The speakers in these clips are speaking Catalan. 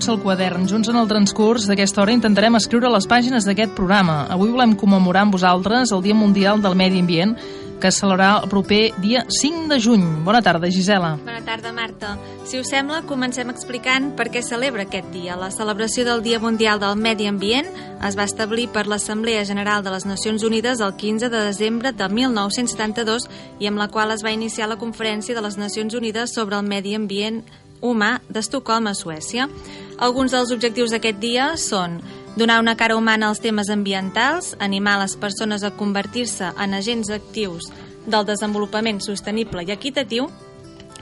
benvinguts al quadern. Junts en el transcurs d'aquesta hora intentarem escriure les pàgines d'aquest programa. Avui volem commemorar amb vosaltres el Dia Mundial del Medi Ambient, que es celebrarà el proper dia 5 de juny. Bona tarda, Gisela. Bona tarda, Marta. Si us sembla, comencem explicant per què celebra aquest dia. La celebració del Dia Mundial del Medi Ambient es va establir per l'Assemblea General de les Nacions Unides el 15 de desembre de 1972 i amb la qual es va iniciar la Conferència de les Nacions Unides sobre el Medi Ambient humà d'Estocolm a Suècia. Alguns dels objectius d'aquest dia són donar una cara humana als temes ambientals, animar les persones a convertir-se en agents actius del desenvolupament sostenible i equitatiu,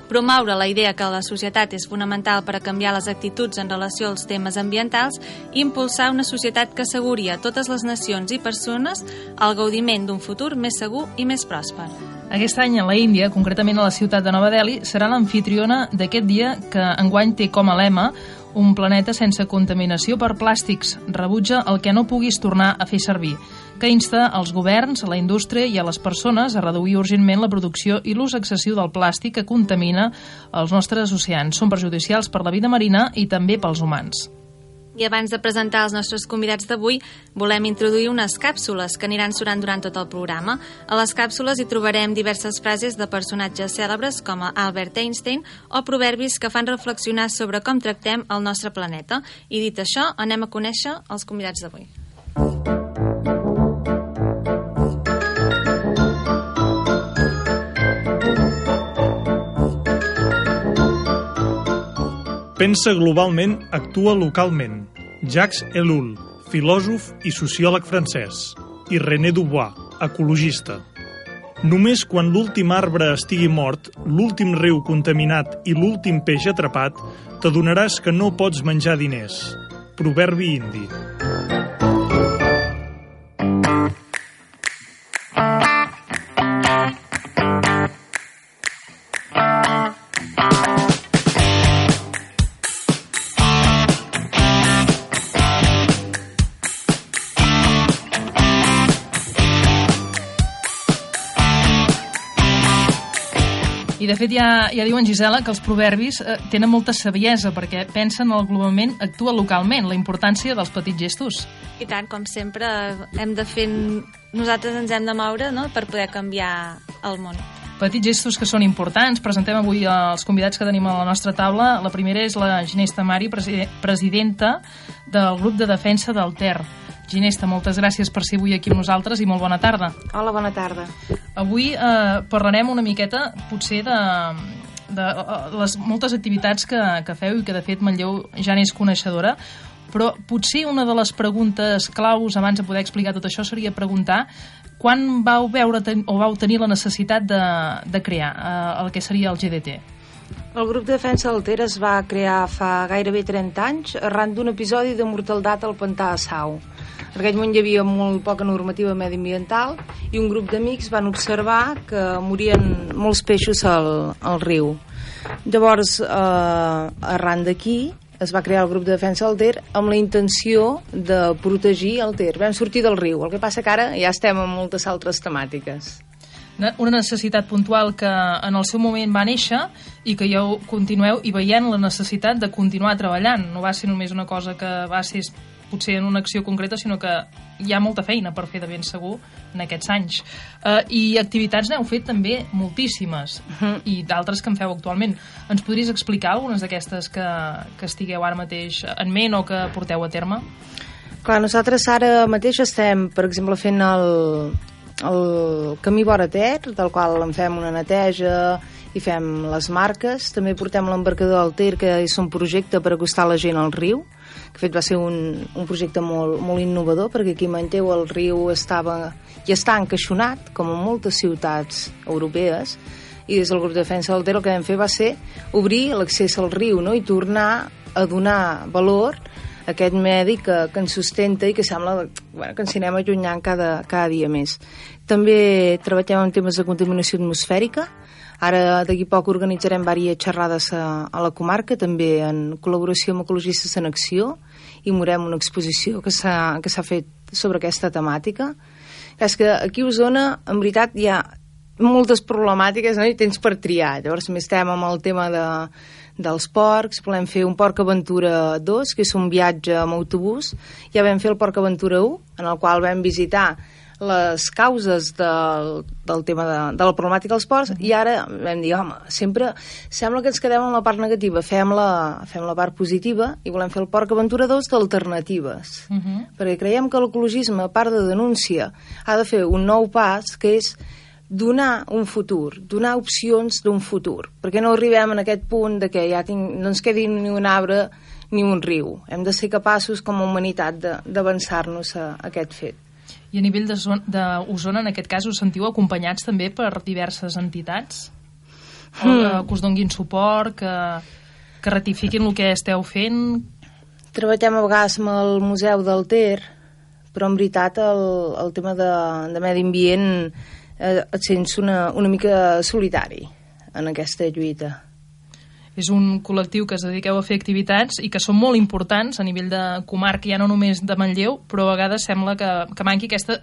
promoure la idea que la societat és fonamental per a canviar les actituds en relació als temes ambientals i impulsar una societat que asseguri a totes les nacions i persones el gaudiment d'un futur més segur i més pròsper. Aquest any a la Índia, concretament a la ciutat de Nova Delhi, serà l'anfitriona d'aquest dia que enguany té com a lema un planeta sense contaminació per plàstics. Rebutja el que no puguis tornar a fer servir que insta als governs, a la indústria i a les persones a reduir urgentment la producció i l'ús excessiu del plàstic que contamina els nostres oceans. Són perjudicials per la vida marina i també pels humans. I abans de presentar els nostres convidats d'avui, volem introduir unes càpsules que aniran sonant durant tot el programa. A les càpsules hi trobarem diverses frases de personatges cèlebres com Albert Einstein o proverbis que fan reflexionar sobre com tractem el nostre planeta. I dit això, anem a conèixer els convidats d'avui. Pensa globalment, actua localment. Jacques Ellul, filòsof i sociòleg francès. I René Dubois, ecologista. Només quan l'últim arbre estigui mort, l'últim riu contaminat i l'últim peix atrapat, t'adonaràs que no pots menjar diners. Proverbi indi. Fet ja, ja diuen, Gisela, que els proverbis eh, tenen molta saviesa perquè pensen el globalment, actua localment, la importància dels petits gestos. I tant, com sempre, hem de fer... Nosaltres ens hem de moure no?, per poder canviar el món. Petits gestos que són importants. Presentem avui els convidats que tenim a la nostra taula. La primera és la Ginés Tamari, presi presidenta del grup de defensa del Ter. Ginesta, moltes gràcies per ser avui aquí amb nosaltres i molt bona tarda. Hola, bona tarda. Avui eh, parlarem una miqueta, potser, de, de les moltes activitats que, que feu i que, de fet, Manlleu ja n'és coneixedora, però potser una de les preguntes claus abans de poder explicar tot això seria preguntar quan vau veure ten, o vau tenir la necessitat de, de crear eh, el que seria el GDT? El grup de defensa del Ter es va crear fa gairebé 30 anys arran d'un episodi de mortaldat al pantà de Sau. En aquell moment hi havia molt poca normativa mediambiental i un grup d'amics van observar que morien molts peixos al, al riu. Llavors, eh, arran d'aquí, es va crear el grup de defensa del Ter amb la intenció de protegir el Ter. Vam sortir del riu, el que passa que ara ja estem en moltes altres temàtiques. Una necessitat puntual que en el seu moment va néixer i que ja continueu i veient la necessitat de continuar treballant. No va ser només una cosa que va ser potser en una acció concreta, sinó que hi ha molta feina per fer de ben segur en aquests anys. Uh, I activitats n'heu fet també moltíssimes, uh -huh. i d'altres que en feu actualment. Ens podries explicar algunes d'aquestes que, que estigueu ara mateix en ment o que porteu a terme? Clar, nosaltres ara mateix estem, per exemple, fent el, el camí vora Ter, del qual en fem una neteja i fem les marques. També portem l'embarcador al Ter, que és un projecte per acostar la gent al riu, que fet va ser un, un projecte molt, molt innovador perquè aquí a Manlleu el riu estava i està encaixonat com en moltes ciutats europees i des del grup de defensa del Ter el que vam fer va ser obrir l'accés al riu no? i tornar a donar valor a aquest medi que, que ens sustenta i que sembla bueno, que ens anem allunyant cada, cada dia més. També treballem en temes de contaminació atmosfèrica, Ara d'aquí poc organitzarem diverses xerrades a, a la comarca, també en col·laboració amb Ecologistes en Acció, i morem una exposició que s'ha fet sobre aquesta temàtica. És que aquí a Osona, en veritat, hi ha moltes problemàtiques no? i tens per triar. Llavors, més estem amb el tema de, dels porcs, volem fer un Porc Aventura 2, que és un viatge amb autobús. Ja vam fer el Porc Aventura 1, en el qual vam visitar les causes del, del tema de, de la problemàtica dels ports i ara vam dir, home, sempre sembla que ens quedem en la part negativa, fem la, fem la part positiva i volem fer el Porc Aventura 2 d'alternatives. Uh -huh. Perquè creiem que l'ecologisme, a part de denúncia, ha de fer un nou pas que és donar un futur, donar opcions d'un futur, perquè no arribem en aquest punt de que ja tinc, no ens quedi ni un arbre ni un riu. Hem de ser capaços com a humanitat d'avançar-nos a, a aquest fet. I a nivell d'Osona, en aquest cas, us sentiu acompanyats també per diverses entitats? O mm. que us donguin suport, que, que ratifiquin el que esteu fent? Treballem a vegades amb el Museu del Ter, però en veritat el, el tema de, de medi ambient eh, et sents una, una mica solitari en aquesta lluita és un col·lectiu que es dediqueu a fer activitats i que són molt importants a nivell de comarca, ja no només de Manlleu, però a vegades sembla que, que manqui aquesta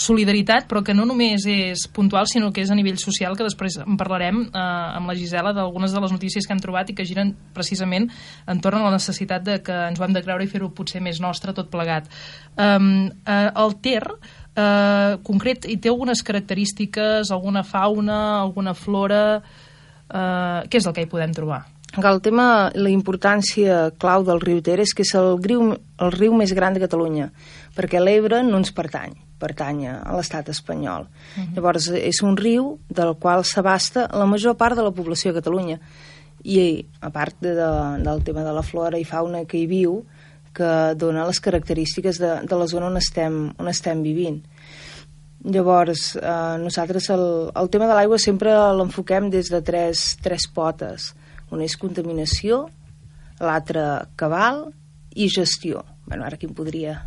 solidaritat, però que no només és puntual, sinó que és a nivell social, que després en parlarem eh, amb la Gisela d'algunes de les notícies que hem trobat i que giren precisament entorn a la necessitat de que ens ho hem de creure i fer-ho potser més nostre tot plegat. Um, eh, el Ter, eh, concret, hi té algunes característiques, alguna fauna, alguna flora eh, què és el que hi podem trobar? El tema, la importància clau del riu Ter és que és el riu, el riu més gran de Catalunya, perquè l'Ebre no ens pertany, pertany a l'estat espanyol. Uh -huh. Llavors, és un riu del qual s'abasta la major part de la població de Catalunya. I, a part de, de, del tema de la flora i fauna que hi viu, que dona les característiques de, de la zona on estem, on estem vivint. Llavors, eh, nosaltres el, el tema de l'aigua sempre l'enfoquem des de tres, tres potes. Una és contaminació, l'altra cabal i gestió. bueno, ara aquí em podria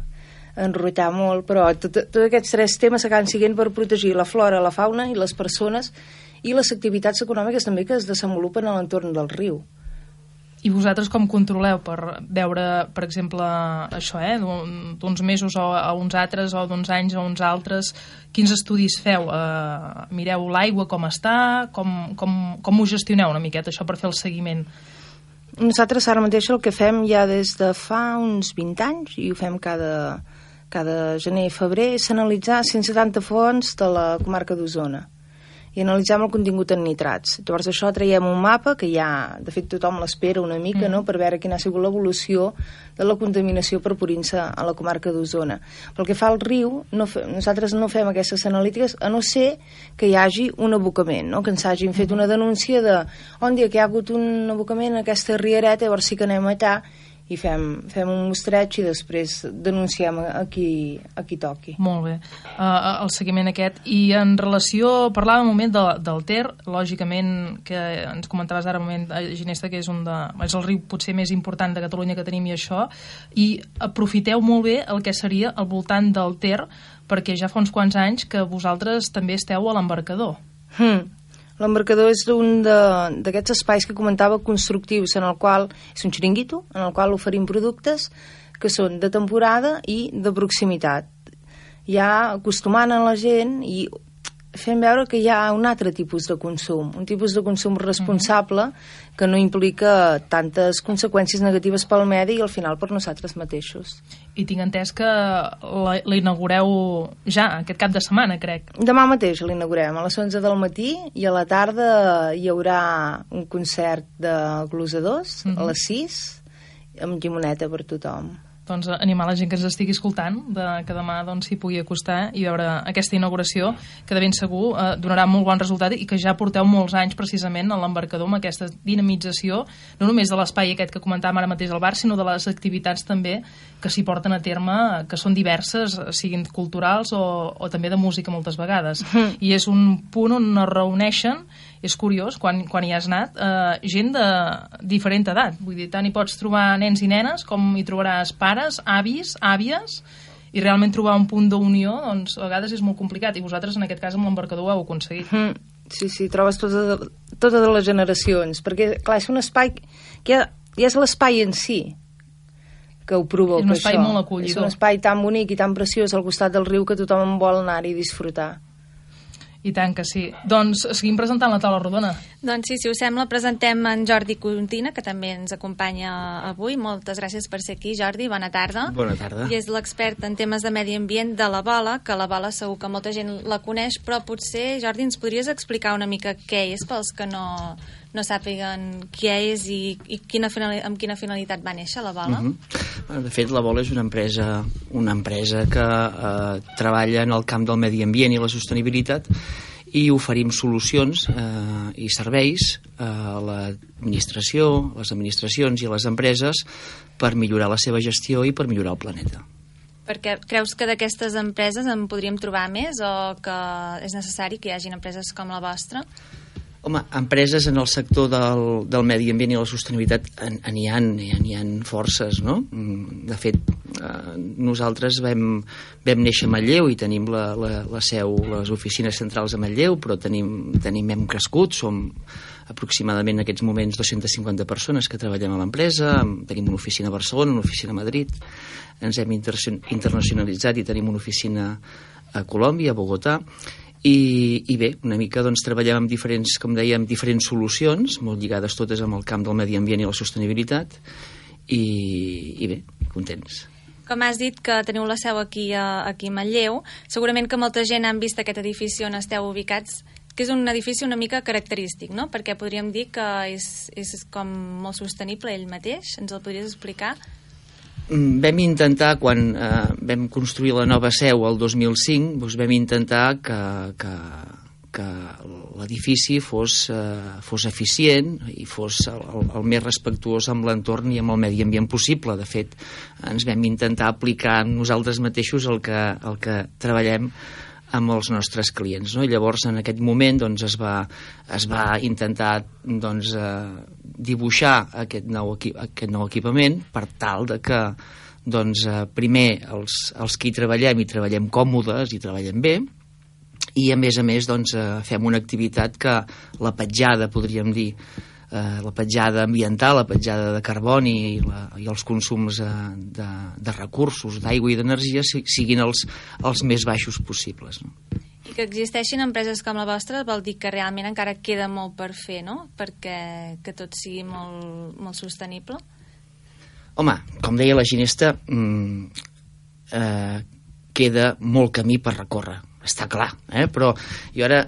enrotllar molt, però tots tot aquests tres temes acaben siguent per protegir la flora, la fauna i les persones i les activitats econòmiques també que es desenvolupen a l'entorn del riu. I vosaltres com controleu per veure, per exemple, això, eh, d'uns mesos o a uns altres, o d'uns anys a uns altres, quins estudis feu? Uh, mireu l'aigua com està? Com, com, com ho gestioneu una miqueta, això, per fer el seguiment? Nosaltres ara mateix el que fem ja des de fa uns 20 anys, i ho fem cada, cada gener i febrer, és analitzar 170 fonts de la comarca d'Osona i analitzem el contingut en nitrats. Llavors això traiem un mapa que ja, de fet tothom l'espera una mica, mm. no?, per veure quina ha sigut l'evolució de la contaminació per purins a la comarca d'Osona. Pel que fa al riu, no fe, nosaltres no fem aquestes analítiques a no ser que hi hagi un abocament, no?, que ens hagin fet mm. una denúncia de on dia que hi ha hagut un abocament en aquesta riereta, llavors sí que anem allà i fem, fem un mostreig i després denunciem a qui, a qui toqui. Molt bé, uh, el seguiment aquest. I en relació, parlàvem un moment de, del Ter, lògicament, que ens comentaves ara un moment, eh, Ginesta, que és, un de, és el riu potser més important de Catalunya que tenim i això, i aprofiteu molt bé el que seria al voltant del Ter, perquè ja fa uns quants anys que vosaltres també esteu a l'embarcador. Hmm. L'embarcador és un d'aquests espais que comentava constructius, en el qual és un xiringuito, en el qual oferim productes que són de temporada i de proximitat. Ja acostumant a la gent i fent veure que hi ha un altre tipus de consum, un tipus de consum responsable que no implica tantes conseqüències negatives pel medi i al final per nosaltres mateixos. I tinc entès que la, la inaugureu ja, aquest cap de setmana, crec. Demà mateix l'inaugurem, a les 11 del matí i a la tarda hi haurà un concert de glosadors uh -huh. a les 6 amb llimoneta per tothom doncs, animar la gent que ens estigui escoltant de, que demà doncs, s'hi pugui acostar i veure aquesta inauguració que de ben segur eh, donarà molt bon resultat i que ja porteu molts anys precisament a l'embarcador amb aquesta dinamització no només de l'espai aquest que comentàvem ara mateix al bar sinó de les activitats també que s'hi porten a terme que són diverses, siguin culturals o, o també de música moltes vegades mm. i és un punt on es reuneixen és curiós, quan, quan hi has anat, eh, gent de diferent edat. Vull dir, tant hi pots trobar nens i nenes com hi trobaràs pares, avis, àvies, i realment trobar un punt d'unió, doncs, a vegades és molt complicat, i vosaltres, en aquest cas, amb l'embarcador ho heu aconseguit. Mm, sí, sí, trobes totes, totes les generacions, perquè, clar, és un espai que ja, ja és l'espai en si, que ho provoca, És un espai això. molt acollidor. És un espai tan bonic i tan preciós al costat del riu que tothom vol anar-hi i disfrutar. I tant que sí. Doncs seguim presentant la taula rodona. Doncs sí, si us sembla, presentem en Jordi Contina, que també ens acompanya avui. Moltes gràcies per ser aquí, Jordi. Bona tarda. Bona tarda. I és l'expert en temes de medi ambient de la Bola, que la Bola segur que molta gent la coneix, però potser, Jordi, ens podries explicar una mica què és pels que no, no sàpiguen què és i, i quina amb quina finalitat va néixer la Bola? Uh -huh. De fet, la Bola és una empresa, una empresa que eh, treballa en el camp del medi ambient i la sostenibilitat i oferim solucions eh, i serveis a l'administració, a les administracions i a les empreses per millorar la seva gestió i per millorar el planeta. Perquè creus que d'aquestes empreses en podríem trobar més o que és necessari que hi hagin empreses com la vostra? Home, empreses en el sector del, del medi ambient i la sostenibilitat n'hi ha, ha forces, no? Mm, de fet, eh, nosaltres vam, vam néixer a Matlleu i tenim la, la, la seu, les oficines centrals a Matlleu, però tenim, tenim hem crescut, som aproximadament en aquests moments 250 persones que treballem a l'empresa, tenim una oficina a Barcelona, una oficina a Madrid, ens hem internacionalitzat i tenim una oficina a Colòmbia, a Bogotà, i, i bé, una mica doncs, treballem amb diferents, com dèiem, diferents solucions, molt lligades totes amb el camp del medi ambient i la sostenibilitat, i, i bé, contents. Com has dit que teniu la seu aquí a, aquí a Manlleu, segurament que molta gent han vist aquest edifici on esteu ubicats, que és un edifici una mica característic, no? Perquè podríem dir que és, és com molt sostenible ell mateix. Ens el podries explicar? Mm, vam intentar, quan eh, vam construir la nova seu el 2005, doncs vam intentar que, que, que l'edifici fos, eh, fos eficient i fos el, el, el més respectuós amb l'entorn i amb el medi ambient possible. De fet, ens vam intentar aplicar nosaltres mateixos el que, el que treballem amb els nostres clients. No? I llavors, en aquest moment, doncs, es, va, es va intentar doncs, eh, dibuixar aquest nou, equip, aquest nou equipament per tal de que doncs, eh, primer els, els que hi treballem i treballem còmodes i treballem bé i a més a més doncs, eh, fem una activitat que la petjada, podríem dir, eh, la petjada ambiental, la petjada de carboni i, la, i els consums eh, de, de recursos, d'aigua i d'energia siguin els, els més baixos possibles. No? I que existeixin empreses com la vostra vol dir que realment encara queda molt per fer, no? Perquè que tot sigui molt, molt sostenible? Home, com deia la Ginesta, mm, eh, queda molt camí per recórrer està clar, eh? però jo ara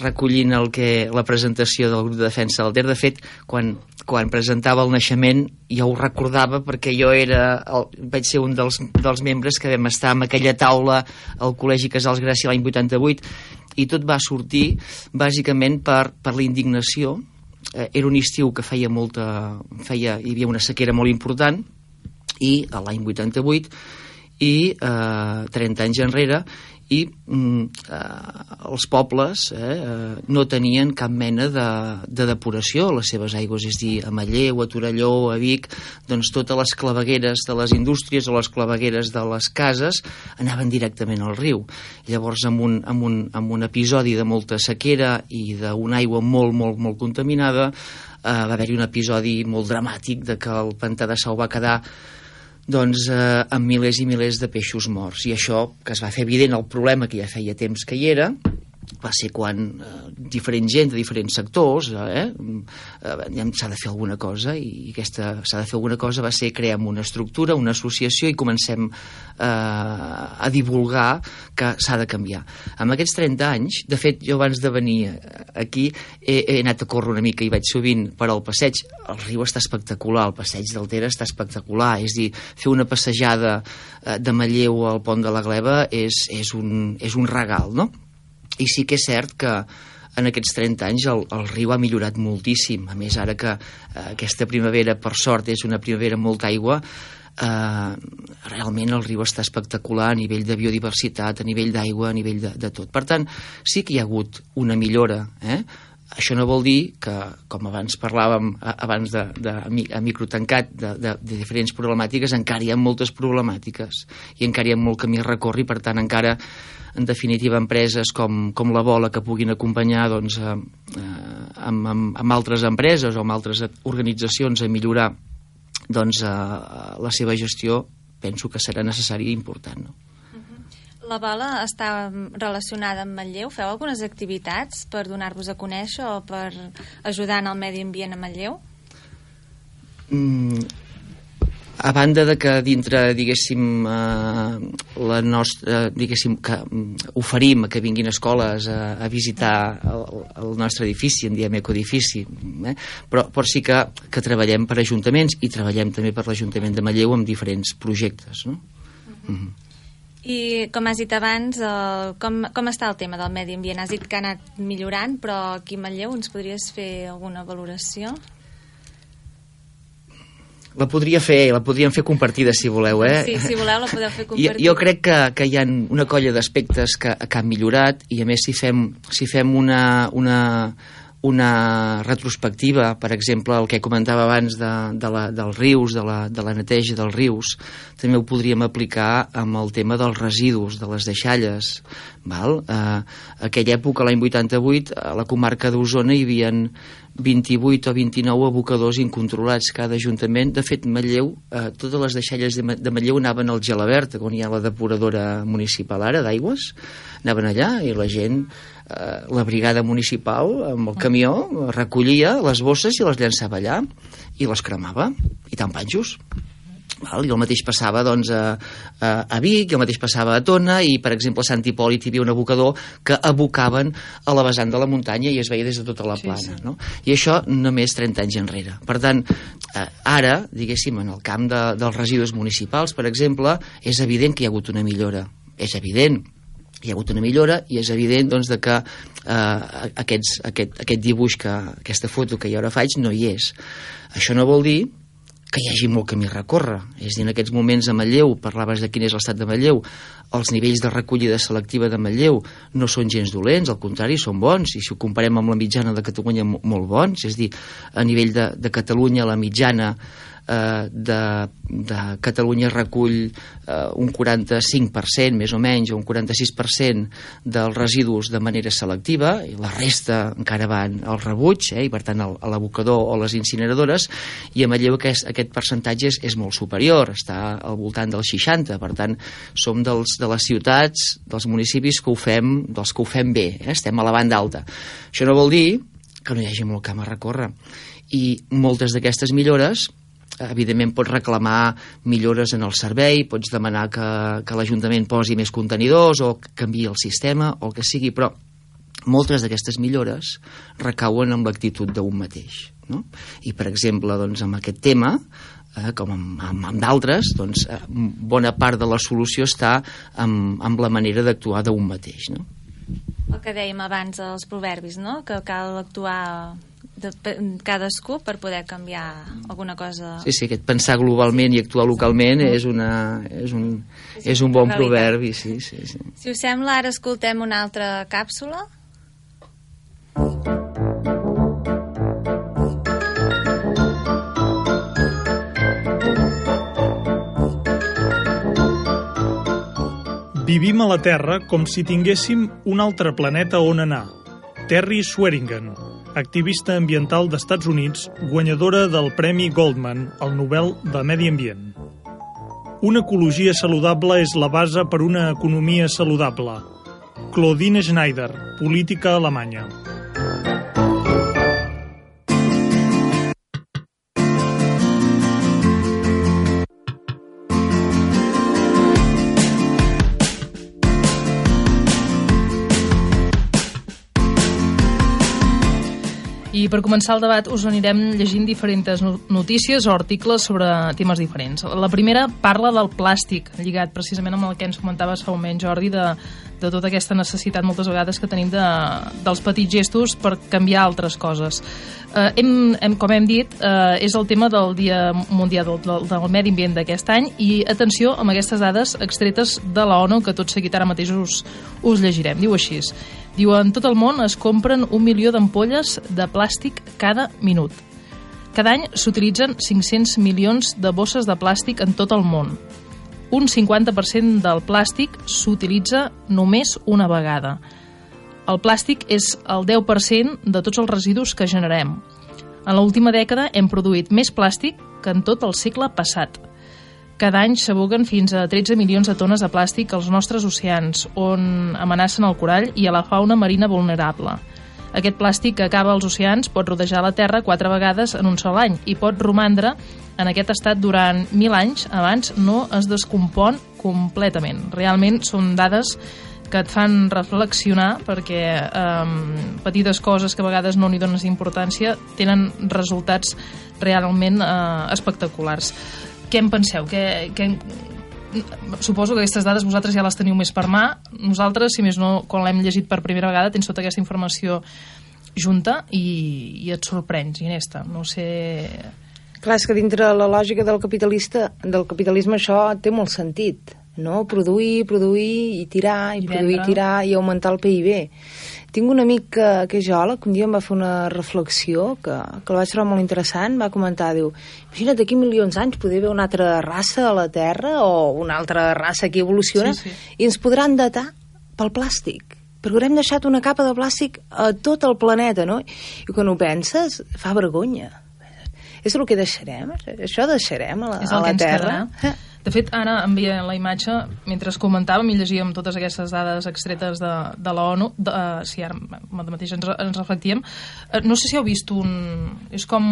recollint el que, la presentació del grup de defensa del DER, de fet, quan, quan presentava el naixement ja ho recordava perquè jo era el, vaig ser un dels, dels membres que vam estar en aquella taula al Col·legi Casals Gràcia l'any 88 i tot va sortir bàsicament per, per la indignació eh, era un estiu que feia molta feia, hi havia una sequera molt important i l'any 88 i eh, 30 anys enrere i mm, eh, els pobles eh, eh, no tenien cap mena de, de depuració a les seves aigües, és dir, a Malleu, a Torelló, a Vic, doncs totes les clavegueres de les indústries o les clavegueres de les cases anaven directament al riu. Llavors, amb un, amb un, amb un episodi de molta sequera i d'una aigua molt, molt, molt contaminada, eh, va haver-hi un episodi molt dramàtic de que el pantà de Sau va quedar doncs, eh, amb milers i milers de peixos morts. I això, que es va fer evident el problema que ja feia temps que hi era, va ser quan eh, diferent gent de diferents sectors eh, eh, s'ha de fer alguna cosa i aquesta s'ha de fer alguna cosa va ser crear una estructura, una associació i comencem eh, a divulgar que s'ha de canviar. Amb aquests 30 anys, de fet, jo abans de venir aquí he, he anat a córrer una mica i vaig sovint per al passeig. El riu està espectacular, el passeig del Ter està espectacular, és dir, fer una passejada eh, de Malleu al pont de la Gleva és, és, un, és un regal, no? I sí que és cert que en aquests 30 anys el, el riu ha millorat moltíssim. A més, ara que eh, aquesta primavera, per sort, és una primavera amb molta aigua, eh, realment el riu està espectacular a nivell de biodiversitat, a nivell d'aigua, a nivell de, de tot. Per tant, sí que hi ha hagut una millora, eh? Això no vol dir que, com abans parlàvem, abans de, de, a micro tancat, de, de, de diferents problemàtiques, encara hi ha moltes problemàtiques i encara hi ha molt camí a recórrer, per tant, encara en definitiva empreses com, com la Bola que puguin acompanyar doncs, eh, amb, amb, amb altres empreses o amb altres organitzacions a millorar doncs, eh, la seva gestió penso que serà necessari i important. No? La bola està relacionada amb Manlleu? Feu algunes activitats per donar-vos a conèixer o per ajudar en el medi ambient a Manlleu? Mm, a banda de que dintre, diguéssim, eh, la nostra, diguéssim, que mm, oferim que vinguin escoles a, a visitar el, el nostre edifici, en diem ecodifici, eh? però, però sí que, que treballem per ajuntaments i treballem també per l'Ajuntament de Manlleu amb diferents projectes, no? Uh -huh. I com has dit abans, eh, com, com està el tema del medi ambient? Has dit que ha anat millorant, però aquí a Manlleu ens podries fer alguna valoració? La podria fer, la podríem fer compartida, si voleu, eh? Sí, si voleu la podeu fer Jo, compartida. jo crec que, que hi ha una colla d'aspectes que, que han millorat i a més si fem, si fem una, una, una retrospectiva, per exemple, el que comentava abans de, de la, dels rius, de la, de la neteja dels rius, també ho podríem aplicar amb el tema dels residus, de les deixalles. Val? Eh, aquella època, l'any 88, a la comarca d'Osona hi havia 28 o 29 abocadors incontrolats cada ajuntament. De fet, Matlleu, eh, totes les deixalles de, de Matlleu anaven al Gelabert, on hi ha la depuradora municipal ara d'aigües, anaven allà i la gent, eh, la brigada municipal amb el camió recollia les bosses i les llançava allà i les cremava i tan panxos. Val? I el mateix passava doncs, a, a, a Vic, i el mateix passava a Tona, i per exemple a Sant Hipòlit hi havia un abocador que abocaven a la vessant de la muntanya i es veia des de tota la Sí, plana. sí. No? I això només 30 anys enrere. Per tant, eh, ara, diguéssim, en el camp de, dels residus municipals, per exemple, és evident que hi ha hagut una millora. És evident hi ha hagut una millora i és evident doncs, de que eh, aquests, aquest, aquest dibuix, que, aquesta foto que jo ara faig no hi és. Això no vol dir que hi hagi molt camí a recórrer. És a dir, en aquests moments a Manlleu, parlaves de quin és l'estat de Manlleu, els nivells de recollida selectiva de Manlleu no són gens dolents, al contrari, són bons, i si ho comparem amb la mitjana de Catalunya, mo- molt bons, és a dir, a nivell de, de Catalunya, la mitjana eh, de, de Catalunya recull eh, un 45%, més o menys, o un 46% dels residus de manera selectiva, i la resta encara van al rebuig, eh, i per tant al- a l'abocador o les incineradores, i a Manlleu aquest, aquest percentatge és, és molt superior, està al voltant del 60, per tant som dels, de les ciutats, dels municipis que ho fem, dels que ho fem bé, eh, estem a la banda alta. Això no vol dir que no hi hagi molt camp a recórrer. I moltes d'aquestes millores evidentment pots reclamar millores en el servei, pots demanar que, que l'Ajuntament posi més contenidors o canvi el sistema o el que sigui, però moltes d'aquestes millores recauen en l'actitud d'un mateix. No? I, per exemple, doncs, amb aquest tema, eh, com amb, amb, amb d'altres, doncs, eh, bona part de la solució està amb, amb la manera d'actuar d'un mateix. No? El que dèiem abans, els proverbis, no? Que cal actuar de, cadascú per poder canviar alguna cosa. Sí, sí, aquest pensar globalment i actuar localment és, una, és, un, és un bon realitat. proverbi, sí, sí, sí. Si us sembla, ara escoltem una altra càpsula. Vivim a la Terra com si tinguéssim un altre planeta on anar. Terry Swearingen, activista ambiental d'Estats Units, guanyadora del Premi Goldman al Nobel de Medi Ambient. Una ecologia saludable és la base per una economia saludable. Claudine Schneider, política alemanya. Per començar el debat us anirem llegint diferents no- notícies o articles sobre temes diferents. La primera parla del plàstic, lligat precisament amb el que ens comentaves fa un moment, Jordi, de, de tota aquesta necessitat moltes vegades que tenim de, dels petits gestos per canviar altres coses. Eh, hem, hem, com hem dit, eh, és el tema del Dia Mundial del, del, del Medi Ambient d'aquest any i atenció amb aquestes dades extretes de la ONU que tot seguit ara mateix us, us llegirem. Diu així, diu en tot el món es compren un milió d'ampolles de plàstic cada minut. Cada any s'utilitzen 500 milions de bosses de plàstic en tot el món. Un 50% del plàstic s'utilitza només una vegada. El plàstic és el 10% de tots els residus que generem. En l'última dècada hem produït més plàstic que en tot el segle passat. Cada any s'aboguen fins a 13 milions de tones de plàstic als nostres oceans, on amenacen el corall i a la fauna marina vulnerable. Aquest plàstic que acaba als oceans pot rodejar la Terra quatre vegades en un sol any i pot romandre en aquest estat durant mil anys abans no es descompon completament. Realment són dades que et fan reflexionar perquè eh, petites coses que a vegades no n'hi dones importància tenen resultats realment eh, espectaculars. Què en penseu? Què, què, suposo que aquestes dades vosaltres ja les teniu més per mà. Nosaltres, si més no, quan l'hem llegit per primera vegada, tens tota aquesta informació junta i, i et sorprens, Inesta. No sé... Clar, és que dintre la lògica del capitalista, del capitalisme això té molt sentit, no? Produir, produir i tirar, i, I produir, i tirar i augmentar el PIB. Tinc un amic que, que és geòleg, un dia em va fer una reflexió que, que la vaig trobar molt interessant, va comentar, diu, imagina't, d'aquí milions d'anys poder haver una altra raça a la Terra o una altra raça que evoluciona sí, sí. i ens podran datar pel plàstic perquè haurem deixat una capa de plàstic a tot el planeta, no? I quan ho penses, fa vergonya. És el que deixarem? Això deixarem a la, a la Terra? Quedarà. De fet, ara envia la imatge, mentre comentàvem i llegíem totes aquestes dades extretes de, de la ONU, de, uh, si ara mateix ens, ens reflectíem, uh, no sé si heu vist un... És com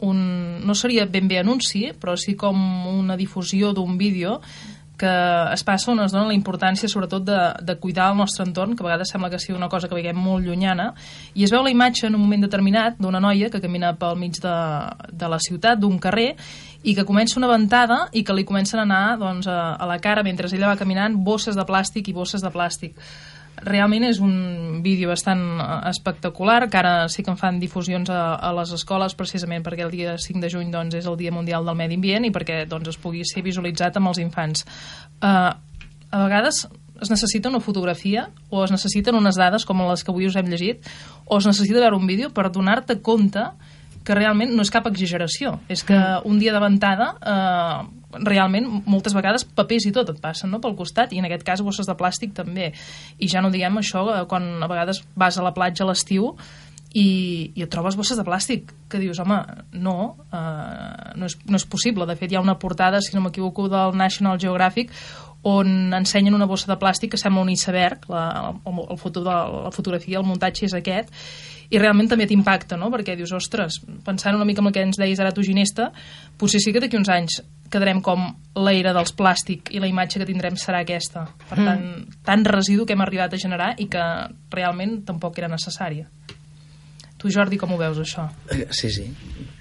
un... No seria ben bé anunci, però sí com una difusió d'un vídeo que es passa on es dona la importància sobretot de, de cuidar el nostre entorn, que a vegades sembla que sigui una cosa que veiem molt llunyana, i es veu la imatge en un moment determinat d'una noia que camina pel mig de, de la ciutat, d'un carrer, i que comença una ventada i que li comencen a anar doncs, a, a la cara mentre ella va caminant bosses de plàstic i bosses de plàstic realment és un vídeo bastant eh, espectacular, que ara sí que en fan difusions a, a les escoles precisament perquè el dia 5 de juny doncs, és el Dia Mundial del Medi Ambient i perquè doncs, es pugui ser visualitzat amb els infants. Uh, a vegades es necessita una fotografia o es necessiten unes dades com les que avui us hem llegit o es necessita veure un vídeo per donar-te compte que realment no és cap exageració. És que mm. un dia de ventada, eh, realment, moltes vegades papers i tot et passen no? pel costat, i en aquest cas bosses de plàstic també. I ja no diguem això, eh, quan a vegades vas a la platja a l'estiu i, i et trobes bosses de plàstic, que dius, home, no, eh, no, és, no és possible. De fet, hi ha una portada, si no m'equivoco, del National Geographic on ensenyen una bossa de plàstic que sembla un iceberg, la, el, el foto de, la fotografia, el muntatge és aquest, i realment també t'impacta, no? perquè dius, ostres, pensant una mica en el que ens deies ara tu, Ginesta, potser sí que d'aquí uns anys quedarem com l'era dels plàstic i la imatge que tindrem serà aquesta. Per mm. tant, tant residu que hem arribat a generar i que realment tampoc era necessària. Tu, Jordi, com ho veus, això? Sí, sí,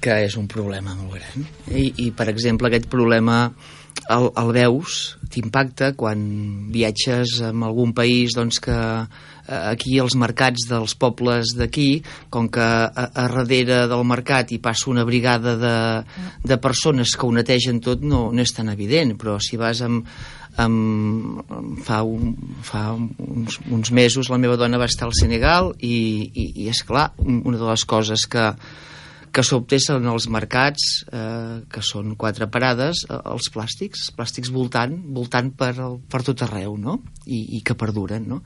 que és un problema molt gran. I, i per exemple, aquest problema el, el veus, t'impacta quan viatges en algun país doncs, que Eh, aquí els mercats dels pobles d'aquí, com que a, a darrere del mercat hi passa una brigada de, de persones que ho netegen tot, no, no és tan evident, però si vas amb, amb, fa, un, fa uns, uns mesos la meva dona va estar al Senegal i, i, i és clar, una de les coses que, que s'obtessen els mercats, eh, que són quatre parades, eh, els plàstics, els plàstics voltant, voltant per, per tot arreu, no? I, i que perduren, no?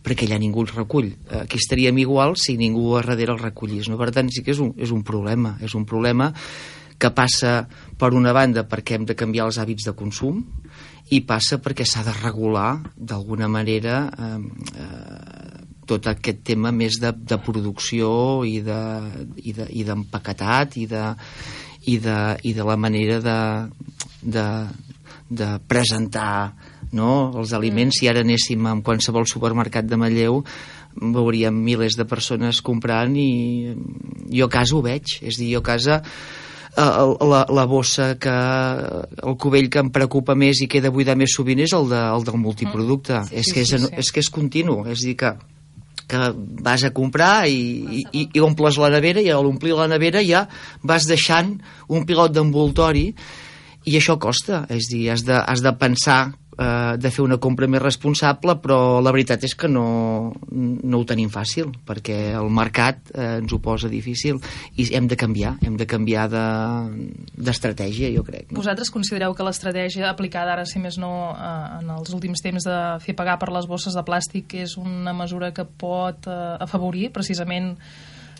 Perquè allà ningú els recull. Aquí estaríem igual si ningú a darrere els recollís, no? Per tant, sí que és un, és un problema, és un problema que passa, per una banda, perquè hem de canviar els hàbits de consum, i passa perquè s'ha de regular, d'alguna manera, eh, eh, tot aquest tema més de, de producció i d'empaquetat de, i, de, i, de, i, de, i de la manera de, de, de presentar no, els aliments. Mm. Si ara anéssim a qualsevol supermercat de Manlleu veuríem milers de persones comprant i jo a casa ho veig. És dir, jo a casa eh, la, la bossa que el cubell que em preocupa més i queda buidar més sovint és el, de, el del multiproducte mm. sí, és, que és, sí, sí. és que és continu és dir que que vas a comprar i, i, i omples la nevera i a l'omplir la nevera ja vas deixant un pilot d'envoltori i això costa, és dir, has de, has de pensar eh, de fer una compra més responsable, però la veritat és que no, no ho tenim fàcil, perquè el mercat eh, ens ho posa difícil i hem de canviar, hem de canviar d'estratègia, de, jo crec. No? Vosaltres considereu que l'estratègia aplicada ara, si més no, eh, en els últims temps de fer pagar per les bosses de plàstic és una mesura que pot eh, afavorir precisament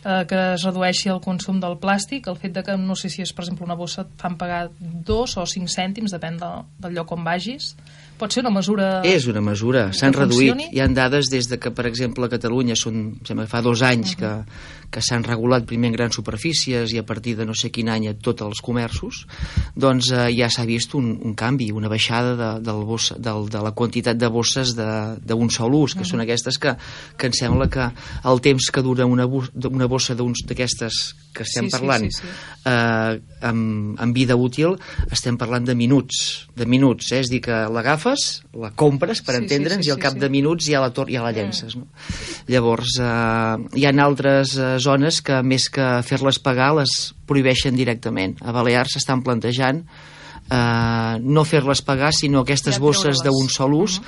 eh, que es redueixi el consum del plàstic, el fet de que, no sé si és, per exemple, una bossa, et fan pagar dos o cinc cèntims, depèn de, del lloc on vagis. Pot ser una mesura... És una mesura, s'han reduït. Hi han dades des de que, per exemple, a Catalunya són, em sembla que fa dos anys que, que s'han regulat primer en grans superfícies i a partir de no sé quin any a tots els comerços, doncs eh, ja s'ha vist un, un canvi, una baixada de, del bossa, del, de la quantitat de bosses de- d'un sol ús, que són aquestes que, que em sembla que el temps que dura una, una bossa d'aquestes que estem Sí, sí, parlant sí, sí. eh, amb, amb vida útil estem parlant de minuts, de minuts, eh? és dir, que l'agafes, la compres, per Sí, sí, entendre'ns, sí, i al sí, cap sí. de minuts ja la, tor ja la llences. No? Llavors, eh, hi ha altres eh, zones que, més que fer-les pagar, les prohibeixen directament. A Balears s'estan plantejant eh, no fer-les pagar, sinó aquestes Ja bosses d'un sol ús,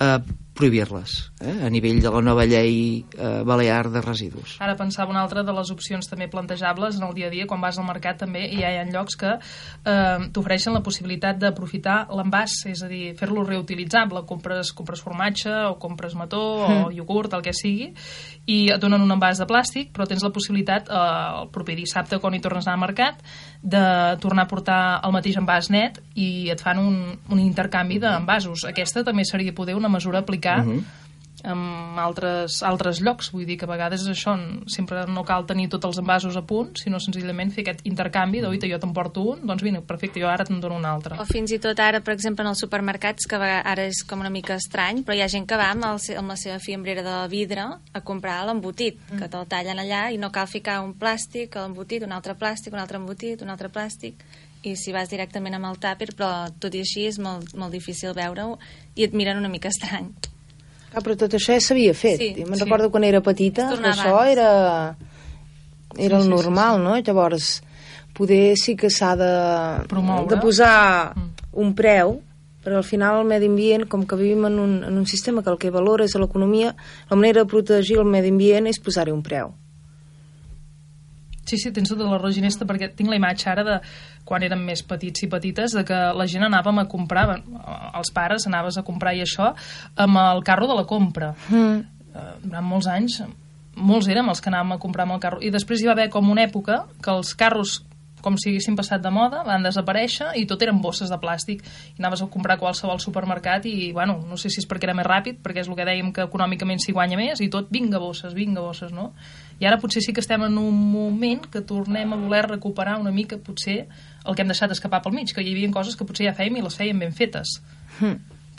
eh, prohibir-les, eh, a nivell de la nova llei eh, balear de residus. Ara pensava una altra de les opcions també plantejables en el dia a dia, quan vas al mercat també ja hi ha llocs que eh, t'ofereixen la possibilitat d'aprofitar l'envàs, és a dir, fer-lo reutilitzable. Compres, compres formatge o compres mató o iogurt, el que sigui, i et donen un envàs de plàstic, però tens la possibilitat eh, el proper dissabte, quan hi tornes a anar al mercat, de tornar a portar el mateix envàs net i et fan un, un intercanvi d'envasos. Aquesta també seria poder una mesura a aplicar en altres, altres llocs. Vull dir que a vegades això n- sempre no cal tenir tots els envasos a punt, sinó senzillament fer aquest intercanvi de, oita, jo t'emporto un, doncs vine, perfecte, jo ara te'n dono un altre. O fins i tot ara, per exemple, en els supermercats, que ara és com una mica estrany, però hi ha gent que va amb, el, se- amb la seva fiambrera de vidre a comprar l'embotit, Mm. que te'l tallen allà i no cal ficar un plàstic, l'embotit, un altre plàstic, un altre embotit, un altre plàstic, i si vas directament amb el tàper, però tot i així és molt, molt difícil veure-ho i et miren una mica estrany. Ah, però tot això ja s'havia fet. Sí, me'n sí. recordo quan era petita, això abans. era, era Sí, el sí, normal, no? Llavors, poder sí que s'ha de, Promoure. de posar Mm. un preu, però al final el medi ambient, com que vivim en un, en un sistema que el que valora és l'economia, la manera de protegir el medi ambient és posar-hi un preu. Sí, sí, tens tota la raó, Ginesta, perquè tinc la imatge ara de quan érem més petits i petites, de que la gent anàvem a comprar, els pares anaves a comprar i això, amb el carro de la compra. Mm. Eh, durant molts anys, molts érem els que anàvem a comprar amb el carro. I després hi va haver com una època que els carros com si haguessin passat de moda, van desaparèixer i tot eren bosses de plàstic. I anaves a comprar a qualsevol supermercat i, bueno, no sé si és perquè era més ràpid, perquè és el que dèiem que econòmicament s'hi guanya més, i tot, vinga bosses, vinga bosses, no? I ara potser sí que estem en un moment que tornem a voler recuperar una mica, potser, el que hem deixat escapar pel mig, que hi havia coses que potser ja fèiem i les fèiem ben fetes.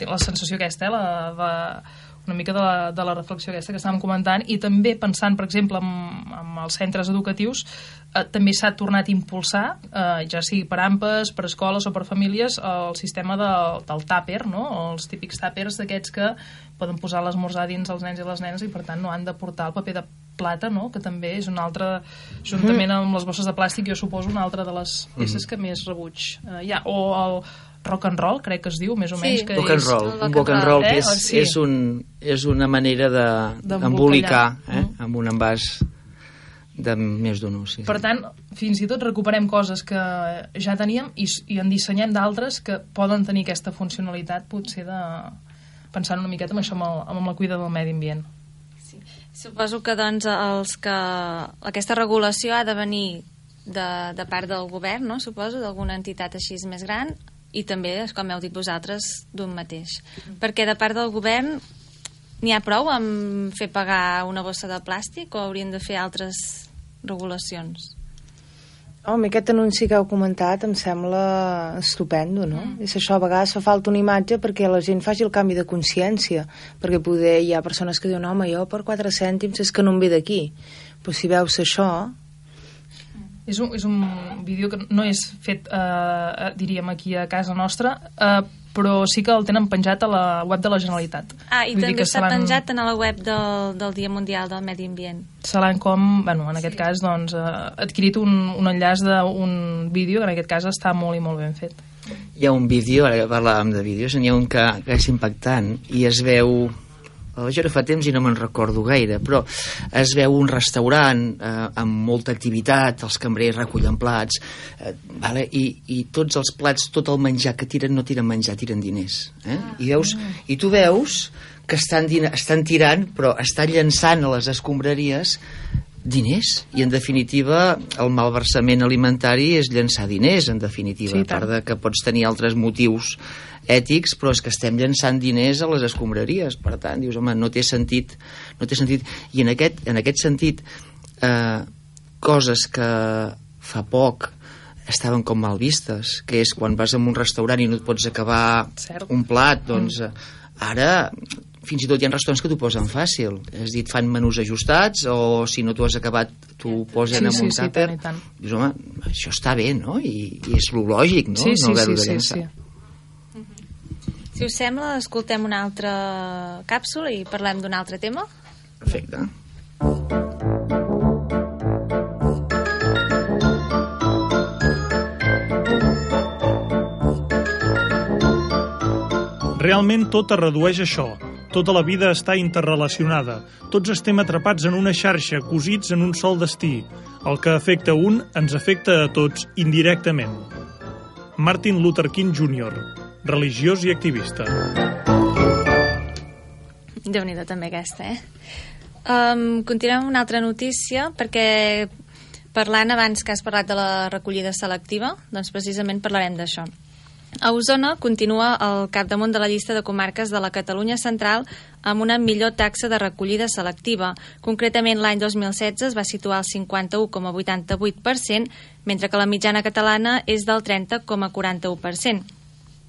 Té la sensació aquesta, eh, la, de, una mica de la, de la reflexió aquesta que estàvem comentant i també pensant, per exemple, en, en els centres educatius eh, també s'ha tornat a impulsar eh, ja sigui per AMPAs, per escoles o per famílies el sistema de, del tàper no? els típics tàpers d'aquests que poden posar l'esmorzar dins els nens i les nenes i per tant no han de portar el paper de plata no? que també és una altra juntament amb les bosses de plàstic jo suposo una altra de les peces que més rebuig eh, hi ha, o el rock and roll crec que es diu més o Sí. menys que Rock and és, roll, el un rock and roll, roll que eh? és, Sí. és, un, és una manera de- D'embolicar. d'embolicar eh? Mm. amb un envàs de més d'un ús. Sí, Per sí. tant, fins i tot recuperem coses que ja teníem i, i en dissenyem d'altres que poden tenir aquesta funcionalitat potser de pensant una miqueta en això amb, el, amb la cuida del medi ambient. Suposo que doncs els que aquesta regulació ha de venir de, de part del govern, no? suposo, d'alguna entitat així més gran i també, com heu dit vosaltres, d'un mateix. Perquè de part del govern n'hi ha prou amb fer pagar una bossa de plàstic o haurien de fer altres regulacions? Home, aquest anunci que heu comentat em sembla estupendo, no? Mm. És això, a vegades fa falta una imatge perquè la gent faci el canvi de consciència, perquè poder hi ha persones que diuen, home, jo per 4 cèntims és que no em ve d'aquí. Però si veus això, És un, és un vídeo que no és fet, eh, diríem, aquí a casa nostra, eh, però sí que el tenen penjat a la web de la Generalitat. Ah, i Vull també que està penjat a la web del, del Dia Mundial del Medi Ambient. se l'han com, bueno, en aquest cas, doncs, eh, adquirit un, un enllaç d'un vídeo que en aquest cas està molt i molt ben fet. Hi ha un vídeo, ara que parlàvem de vídeos, n'hi ha un que, que és impactant i es veu vaig veure fa temps i no me'n recordo gaire, però es veu un restaurant eh, amb molta activitat, els cambrers recullen plats, eh, vale? I, i tots els plats, tot el menjar que tiren, no tiren menjar, tiren diners. Eh? I, veus, I tu veus que estan, estan tirant, però estan llançant a les escombraries diners. I en definitiva el malversament alimentari és llançar diners en definitiva, Sí, a part de que pots tenir altres motius ètics però és que estem llançant diners a les escombraries. Per tant dius home no té sentit no té sentit. I en aquest, en aquest sentit eh, coses que fa poc estaven com mal vistes que és quan vas a un restaurant i no et pots acabar Cert. un plat doncs eh, ara fins i tot hi ha restaurants que t'ho posen fàcil és dit, fan menús ajustats o si no t'ho has acabat t'ho posen Sí, en sí, un sí, tàper tant tant. dius home, això està bé no? I, i és lo lògic no? sí, sí, no haver-ho sí, de sí, sí. Si us sembla, escoltem una altra càpsula i parlem d'un altre tema. perfecte Realment tot es redueix a això. Tota la vida està interrelacionada. Tots estem atrapats en una xarxa, cosits en un sol destí. El que afecta un ens afecta a tots indirectament. Martin Luther King Jr., religiós i activista. déu nhi també aquesta, eh? Um, continuem amb una altra notícia, perquè parlant abans que has parlat de la recollida selectiva, doncs precisament parlarem d'això. A Osona continua al capdamunt de la llista de comarques de la Catalunya central amb una millor taxa de recollida selectiva. Concretament, l'any 2016 es va situar al 51,88%, mentre que la mitjana catalana és del 30,41%.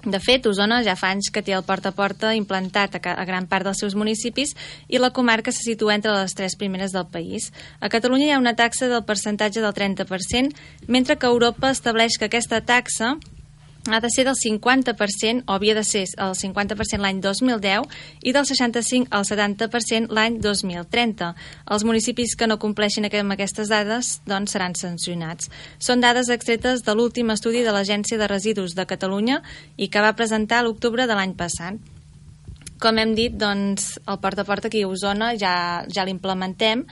De fet, Osona ja fa anys que té el porta a porta implantat a, a gran part dels seus municipis i la comarca se situa entre les tres primeres del país. A Catalunya hi ha una taxa del percentatge del 30%, mentre que Europa estableix que aquesta taxa ha de ser del 50% o havia de ser el 50% l'any 2010 i del 65 al 70% l'any 2030. Els municipis que no compleixin amb aquestes dades doncs, seran sancionats. Són dades extretes de l'últim estudi de l'Agència de Residus de Catalunya i que va presentar a l'octubre de l'any passat. Com hem dit, doncs, el porta a porta aquí a Osona ja, ja l'implementem,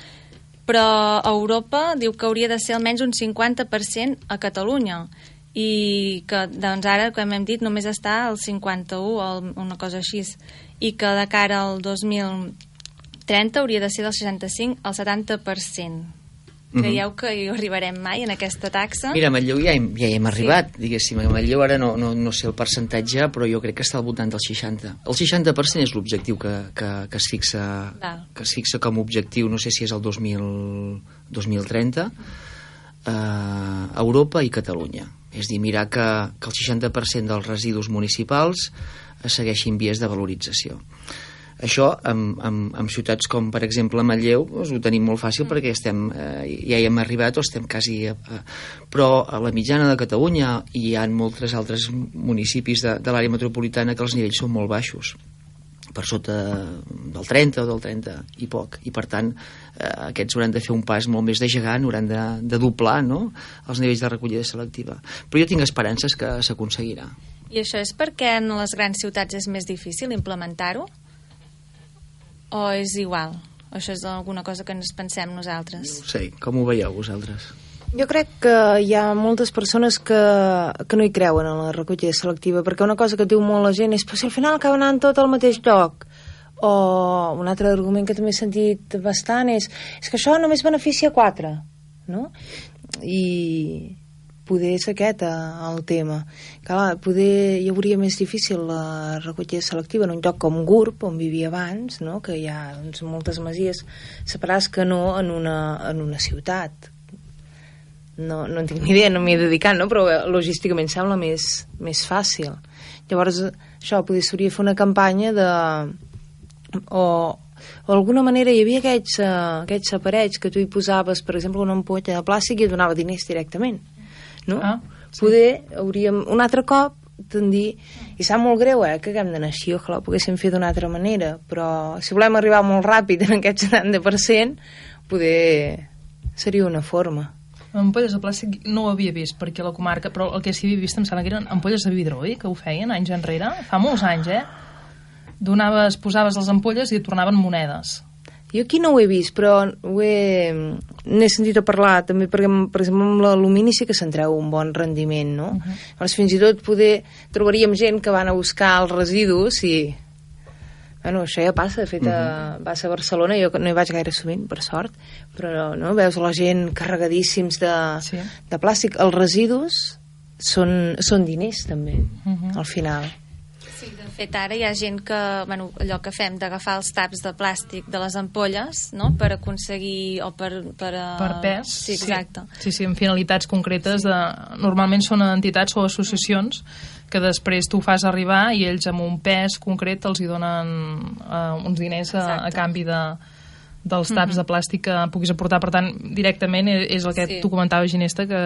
però Europa diu que hauria de ser almenys un 50% a Catalunya i que doncs ara, com hem dit, només està al 51 o una cosa així i que de cara al 2030 hauria de ser del 65 al 70%. Creieu que hi arribarem mai en aquesta taxa? Mira, a Manlleu ja, hem, ja hi hem arribat, diguéssim. A Manlleu ara no, no, no sé el percentatge, però jo crec que està al voltant del 60. El 60% és l'objectiu que, que, que, es fixa, Val. que es fixa com a objectiu, no sé si és el 2000, 2030, eh, Europa i Catalunya. És dir, mirar que, que el 60% dels residus municipals segueixin vies de valorització. Això, amb, amb, amb ciutats com, per exemple, Manlleu, doncs, ho tenim molt fàcil perquè estem, eh, ja hi hem arribat o estem quasi... A, a, però a la mitjana de Catalunya hi ha molts altres municipis de, de l'àrea metropolitana que els nivells són molt baixos per sota del 30 o del 30 i poc, i per tant eh, aquests hauran de fer un pas molt més de gegant hauran de, de doblar no? els nivells de recollida selectiva però jo tinc esperances que s'aconseguirà I això és perquè en les grans ciutats és més difícil implementar-ho? O és igual? O això és alguna cosa que ens pensem nosaltres? no sé, com ho veieu vosaltres? Jo crec que hi ha moltes persones que, que no hi creuen en la recollida selectiva, perquè una cosa que diu molt la gent és però si al final acaba anant tot al mateix lloc. O un altre argument que també he sentit bastant és és que això només beneficia quatre, no? I poder és aquest eh, el tema. Clar, poder hi hauria més difícil la recollida selectiva en un lloc com Gurb, on vivia abans, no? que hi ha doncs, moltes masies separades que no en una, en una ciutat no, no en tinc ni idea, no m'hi he dedicat, no? però eh, logísticament sembla més, més fàcil. Llavors, això, potser s'hauria fer una campanya de... O, o d'alguna manera hi havia aquests, uh, aquests aparells que tu hi posaves, per exemple, una ampolla de plàstic i donava diners directament. No? Ah, sí. Poder hauríem un altre cop tendir, i sap molt greu eh, que haguem d'anar així, ojalà ho poguéssim fer d'una altra manera, però si volem arribar molt ràpid en aquest 70%, poder seria una forma. Ampolles de plàstic no ho havia vist perquè la comarca, però el que sí havia vist em sembla que eren ampolles de vidre, oi? Que ho feien anys enrere, fa molts anys, eh? Donaves, posaves les ampolles i et tornaven monedes. Jo aquí no ho he vist, però ho he, n'he sentit a parlar també perquè, per exemple, amb l'alumini sí que se'n treu un bon rendiment, no? Uh -huh. Llavors, fins i tot poder trobaríem gent que van a buscar els residus i Bueno, això ja passa, de fet, uh -huh. passa a Barcelona, jo no hi vaig gaire sovint, per sort, però no, veus la gent carregadíssims de, Sí. de plàstic. Els residus són, són diners, també, uh -huh. al final. Sí, fet, ara hi ha gent que, bueno, allò que fem d'agafar els taps de plàstic de les ampolles, no?, per aconseguir, o per... Per, a... per pes. Sí, exacte. Sí, sí, amb finalitats concretes. De, normalment són entitats o associacions que després tu fas arribar i ells amb un pes concret els hi donen uh, uns diners a, a canvi de dels taps de plàstic que puguis aportar. Per tant, directament e- és el que Sí. tu comentaves, Ginesta, que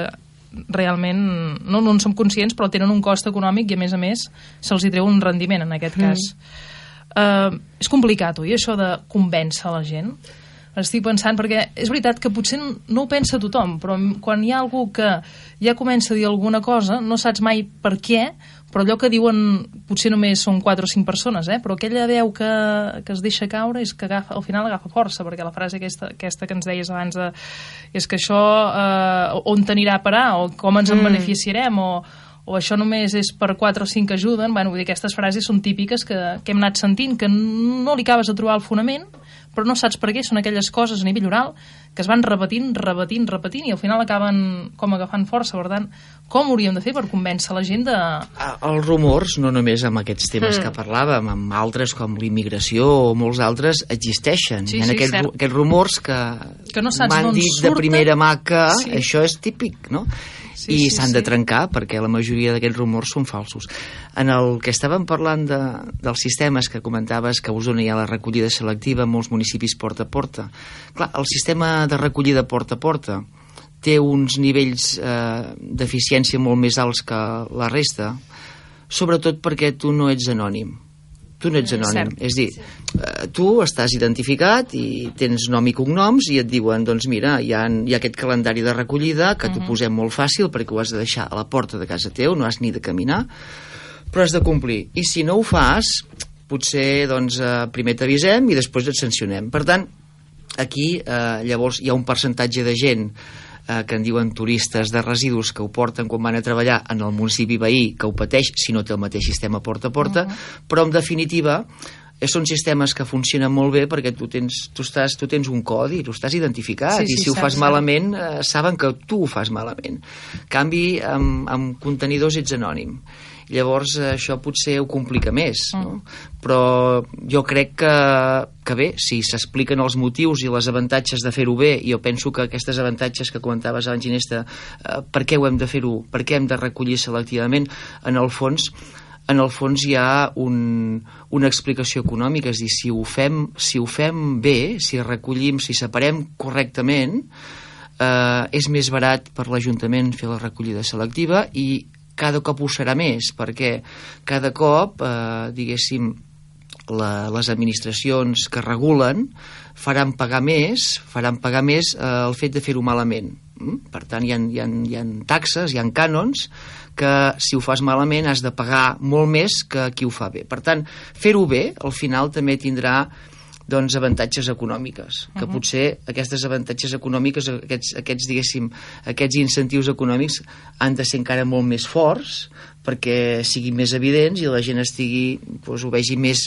realment no, no en som conscients, però tenen un cost econòmic i, a més a més, se'ls hi treu un rendiment, en aquest cas. Uh, és complicat, oi, això de convèncer la gent? Estic pensant, perquè és veritat que potser no ho pensa tothom, però quan hi ha algú que ja comença a dir alguna cosa, no saps mai per què, però allò que diuen potser només són 4 o 5 persones, eh? però aquella veu que, que es deixa caure és que agafa, al final agafa força, perquè la frase aquesta, aquesta que ens deies abans de, és que això eh, on t'anirà a parar, o com ens en Mm. beneficiarem, o, o això només és per 4 o 5 que ajuden, bueno, vull dir, aquestes frases són típiques que, que hem anat sentint, que no li acabes de trobar el fonament, però no saps per què, són aquelles coses a nivell oral que es van repetint, repetint, repetint i al final acaben com agafant força. Per tant, com hauríem de fer per convèncer la gent de... Ah, Els rumors, no només amb aquests temes mm. que parlàvem, amb altres com l'immigració o molts altres, existeixen. Sí, ha sí, aquests, cert. ru- aquests rumors que, Que no m'han dit de surten. primera mà que Sí. això és típic, no? Sí, I sí, s'han sí. de trencar perquè la majoria d'aquests rumors són falsos. En el que estàvem parlant de, dels sistemes que comentaves que a Osona hi ha la recollida selectiva en molts municipis porta a porta. Clar, el sistema de recollida porta a porta té uns nivells eh, d'eficiència molt més alts que la resta, sobretot perquè tu no ets anònim. Tu no ets anònim. cert. És dir, eh, tu estàs identificat i tens nom i cognoms i et diuen, doncs mira, hi ha, hi ha aquest calendari de recollida que t'ho posem molt fàcil perquè ho has de deixar a la porta de casa teu, no has ni de caminar, però has de complir. I si no ho fas, potser doncs, eh, primer t'avisem i després et sancionem. Per tant, aquí eh, llavors hi ha un percentatge de gent eh, que en diuen turistes de residus que ho porten quan van a treballar en el municipi veí, que ho pateix si no té el mateix sistema porta a porta, però en definitiva eh, són sistemes que funcionen molt bé perquè tu tens, tu estàs, tu tens un codi, tu estàs identificat Sí, i sí, si ho fas malament eh, saben que tu ho fas malament. En canvi, amb, amb contenidors ets anònim. Llavors eh, això potser ho complica més, no? però jo crec que, que bé, si s'expliquen els motius i les avantatges de fer-ho bé, i jo penso que aquestes avantatges que comentaves abans, Ginesta, eh, per què ho hem de fer-ho, per què hem de recollir selectivament, en el fons en el fons hi ha un, una explicació econòmica, és a dir, si ho fem, si ho fem bé, si recollim, si separem correctament, eh, és més barat per l'Ajuntament fer la recollida selectiva i cada cop ho serà més, perquè cada cop, eh, diguéssim, la, les administracions que regulen faran pagar més, faran pagar més eh, el fet de fer-ho malament. Mm? Per tant, hi ha, hi, ha, hi ha taxes, hi ha cànons que si ho fas malament has de pagar molt més que qui ho fa bé. Per tant, fer-ho bé al final també tindrà doncs, avantatges econòmiques, que potser aquestes avantatges econòmiques, aquests, aquests, diguéssim, aquests incentius econòmics han de ser encara molt més forts perquè siguin més evidents i la gent estigui, doncs, ho vegi més,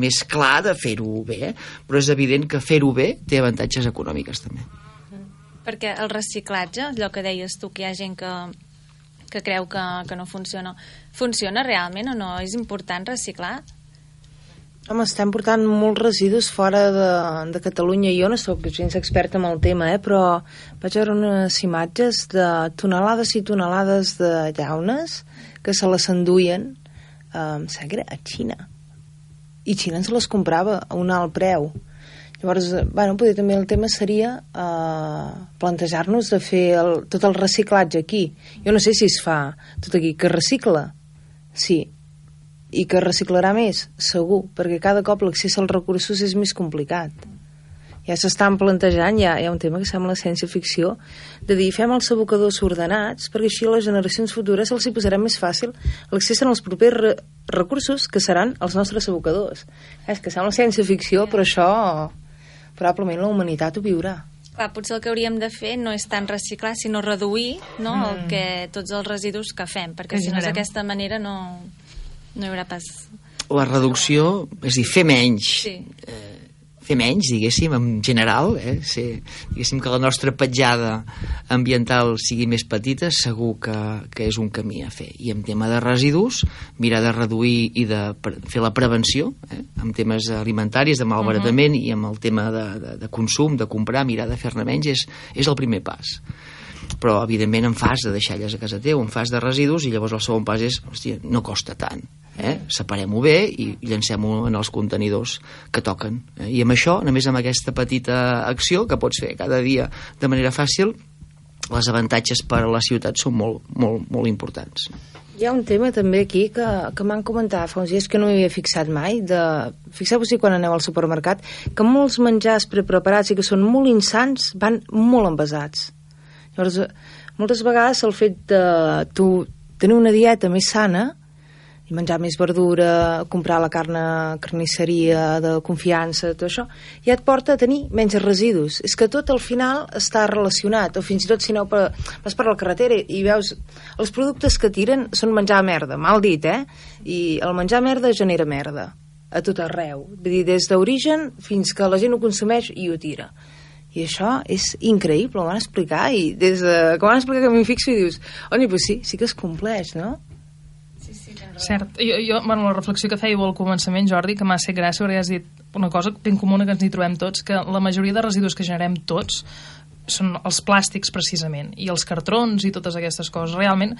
més clar de fer-ho bé, eh? però és evident que fer-ho bé té avantatges econòmiques també. Perquè el reciclatge, allò que deies tu, que hi ha gent que, que creu que, que no funciona, funciona realment o no? És important reciclar? Home, estem portant molts residus fora de, de Catalunya. Jo no sóc gens experta en el tema, eh, però vaig veure unes imatges de tonelades i tonelades de llaunes que se les enduien, eh, a Xina. I Xina ens les comprava a un alt preu. Llavors, eh, bueno, potser també el tema seria eh, plantejar-nos de fer el, tot el reciclatge aquí. Jo no sé si es fa tot aquí, que recicla, sí, i que reciclarà més, segur, perquè cada cop l'accés als recursos és més complicat. Ja s'estan plantejant, ja hi ha un tema que sembla ciència-ficció, de dir, fem els abocadors ordenats, perquè així a les generacions futures els hi posarà més fàcil l'accés als propers re recursos que seran els nostres abocadors. És que sembla ciència-ficció, però això probablement la humanitat ho viurà. Clar, potser el que hauríem de fer no és tant reciclar, sinó reduir no, mm. el que, tots els residus que fem, perquè Que si no és d'aquesta manera no, no hi haurà pas... la reducció, és a dir, fer menys, Sí. eh, fer menys, diguéssim, en general, eh? Ser, diguéssim que la nostra petjada ambiental sigui més petita, segur que, que és un camí a fer. I en tema de residus, mirar de reduir i de fer la prevenció, eh? en temes alimentaris, de malbaratament, uh -huh. i amb el tema de, de, de consum, de comprar, mirar de fer-ne menys, és, és el primer pas però evidentment en fas de deixalles a casa teu, en fas de residus i llavors el segon pas és, hòstia, no costa tant eh? separem-ho bé i llancem-ho en els contenidors que toquen eh? i amb això, només amb aquesta petita acció que pots fer cada dia de manera fàcil les avantatges per a la ciutat són molt, molt, molt importants Hi ha un tema també aquí que, que m'han comentat fa uns dies que no m'hi havia fixat mai. De... Fixeu-vos-hi quan aneu al supermercat que molts menjars preparats i que són molt insans van molt envasats. Llavors, eh, moltes vegades el fet de tu tenir una dieta més sana i menjar més verdura, comprar la carn a carnisseria de confiança, tot això, ja et porta a tenir menys residus. És que tot al final està relacionat, o fins i tot si no per, vas per la carretera i veus els productes que tiren són menjar merda, mal dit, eh? I el menjar merda genera merda a tot arreu. Vull dir, des d'origen fins que la gent ho consumeix i ho tira. I això és increïble, ho van explicar, i des de ho van explicar que m'hi fixo i dius, oi, pues sí, sí que es compleix, no? Cert. Jo, jo, bueno, la reflexió que fèieu al començament, Jordi, que m'ha fet gràcia, perquè has dit una cosa ben comuna que ens hi trobem tots, que la majoria de residus que generem tots són els plàstics, precisament, i els cartrons i totes aquestes coses. Realment,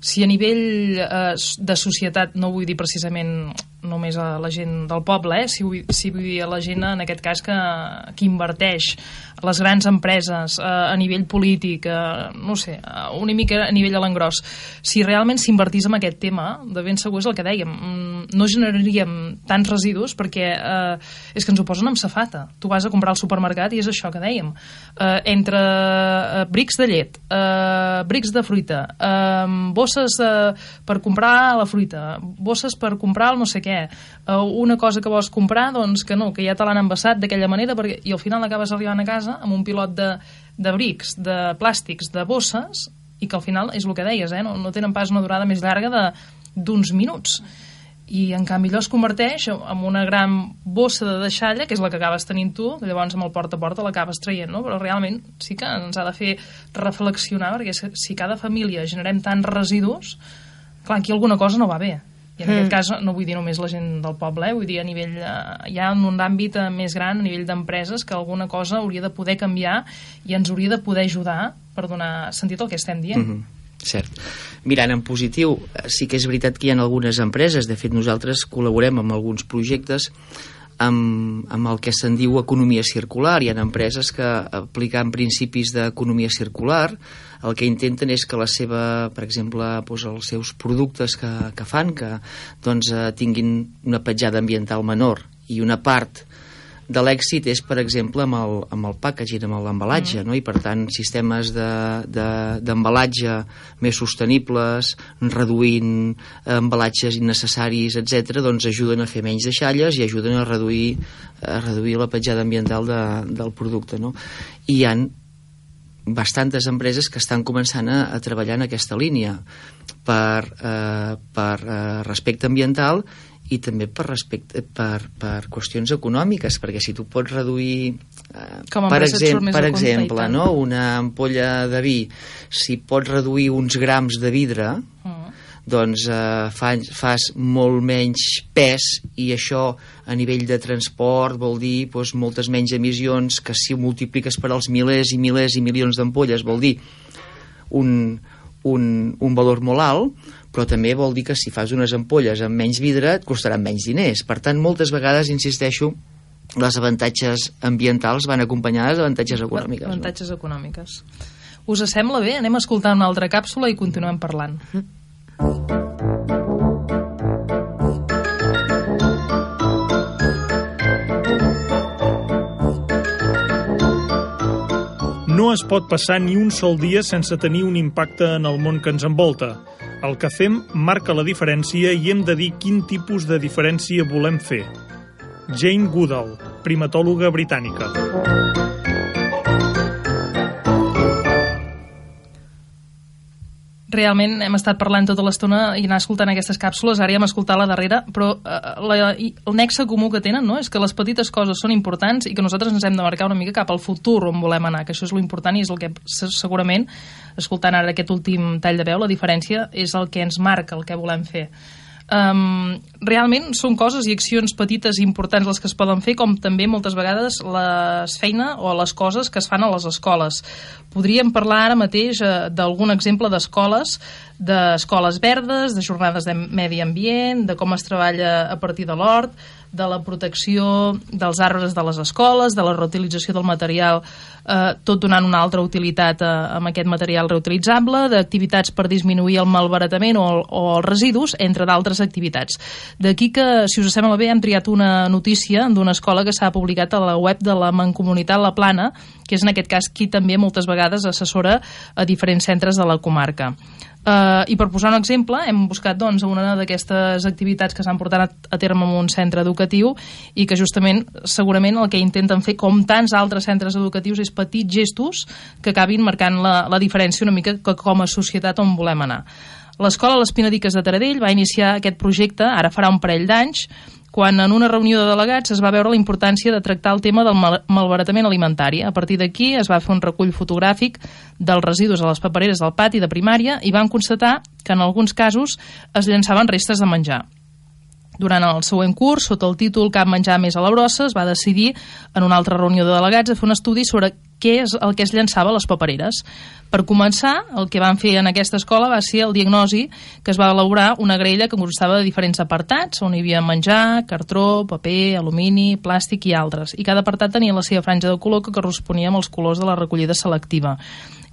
si a nivell eh, de societat, no vull dir precisament només a la gent del poble, eh, si, vull, si vull dir a la gent, en aquest cas, que, que inverteix, les grans empreses, eh, a nivell polític, eh, no sé, eh, una mica a nivell de l'engròs, si realment s'invertís en aquest tema, de ben segur és el que dèiem, mm, no generaríem tants residus perquè eh, és que ens ho posen amb safata. Tu vas a comprar al supermercat i és això que dèiem. Eh, entre eh, brics de llet, eh, brics de fruita, eh, bosses eh, per comprar la fruita, bosses per comprar el no sé què, eh, una cosa que vols comprar, doncs que no, que ja te l'han envasat d'aquella manera perquè, i al final acabes arribant a casa amb un pilot de, de brics, de plàstics, de bosses, i que al final és el que deies, eh? no, no tenen pas una durada més llarga de d'uns minuts i en canvi allò es converteix en una gran bossa de deixalla que és la que acabes tenint tu, que llavors amb el porta a porta l'acabes traient, no? però realment sí que ens ha de fer reflexionar perquè si cada família generem tants residus clar, aquí alguna cosa no va bé i en mm. aquest cas no vull dir només la gent del poble, eh? vull dir a nivell, eh, hi ha un àmbit eh, més gran, a nivell d'empreses, que alguna cosa hauria de poder canviar i ens hauria de poder ajudar per donar sentit al que estem dient. Mm -hmm. Cert. Mirant en positiu, eh, sí que és veritat que hi ha algunes empreses, de fet nosaltres col·laborem amb alguns projectes amb, amb el que se'n diu economia circular. Hi ha empreses que aplicant principis d'economia circular el que intenten és que la seva, per exemple, doncs els seus productes que, que fan que doncs, eh, tinguin una petjada ambiental menor i una part de l'èxit és, per exemple, amb el, amb el packaging, amb l'embalatge, mm. no? i per tant sistemes d'embalatge de, de, més sostenibles, reduint embalatges innecessaris, etc., doncs ajuden a fer menys deixalles i ajuden a reduir, a reduir la petjada ambiental de, del producte. No? I hi han bastantes empreses que estan començant a, a treballar en aquesta línia per, eh, per eh, respecte ambiental i també per, respecte, per, per qüestions econòmiques, perquè si tu pots reduir, eh, per, exemple, per exemple no? una ampolla de vi, si pots reduir uns grams de vidre, mm. doncs eh, fas, fas molt menys pes i això a nivell de transport vol dir doncs, moltes menys emissions que si ho multipliques per als milers i milers i milions d'ampolles vol dir un, un, un valor molt alt però també vol dir que si fas unes ampolles amb menys vidre et costaran menys diners. Per tant, moltes vegades, insisteixo, les avantatges ambientals van acompanyades d'avantatges econòmiques. Avantatges no? econòmiques. Us sembla bé? Anem a escoltar una altra càpsula i continuem parlant. No es pot passar ni un sol dia sense tenir un impacte en el món que ens envolta. El que fem marca la diferència i hem de dir quin tipus de diferència volem fer. Jane Goodall, primatòloga britànica. Realment hem estat parlant tota l'estona i anar escoltant aquestes càpsules, ara ja hem escoltat la darrera, però eh, la, el nexe comú que tenen no? és que les petites coses són importants i que nosaltres ens hem de marcar una mica cap al futur on volem anar, que això és lo important i és el que segurament, escoltant ara aquest últim tall de veu, la diferència és el que ens marca el que volem fer um, realment són coses i accions petites i importants les que es poden fer, com també moltes vegades les feina o les coses que es fan a les escoles. Podríem parlar ara mateix uh, d'algun exemple d'escoles, d'escoles verdes, de jornades de medi ambient, de com es treballa a partir de l'hort, de la protecció dels arbres de les escoles, de la reutilització del material, eh, tot donant una altra utilitat eh, amb aquest material reutilitzable, d'activitats per disminuir el malbaratament o, o els residus, entre d'altres activitats. D'aquí que, si us sembla bé, hem triat una notícia d'una escola que s'ha publicat a la web de la Mancomunitat La Plana, que és en aquest cas qui també moltes vegades assessora a diferents centres de la comarca. Uh, I per posar un exemple, hem buscat doncs, una d'aquestes activitats que s'han portat a, terme en un centre educatiu i que justament, segurament, el que intenten fer, com tants altres centres educatius, és petits gestos que acabin marcant la, la diferència una mica que com a societat on volem anar. L'escola Les Pinadiques de Taradell va iniciar aquest projecte, ara farà un parell d'anys, quan en una reunió de delegats es va veure la importància de tractar el tema del mal malbaratament alimentari. A partir d'aquí es va fer un recull fotogràfic dels residus a les papereres del pati de primària i van constatar que en alguns casos es llançaven restes de menjar. Durant el següent curs, sota el títol Cap menjar més a la brossa, es va decidir en una altra reunió de delegats a fer un estudi sobre què és el que es llançava a les papereres. Per començar, el que van fer en aquesta escola va ser el diagnosi que es va elaborar una grella que constava de diferents apartats, on hi havia menjar, cartró, paper, alumini, plàstic i altres. I cada apartat tenia la seva franja de color que corresponia amb els colors de la recollida selectiva.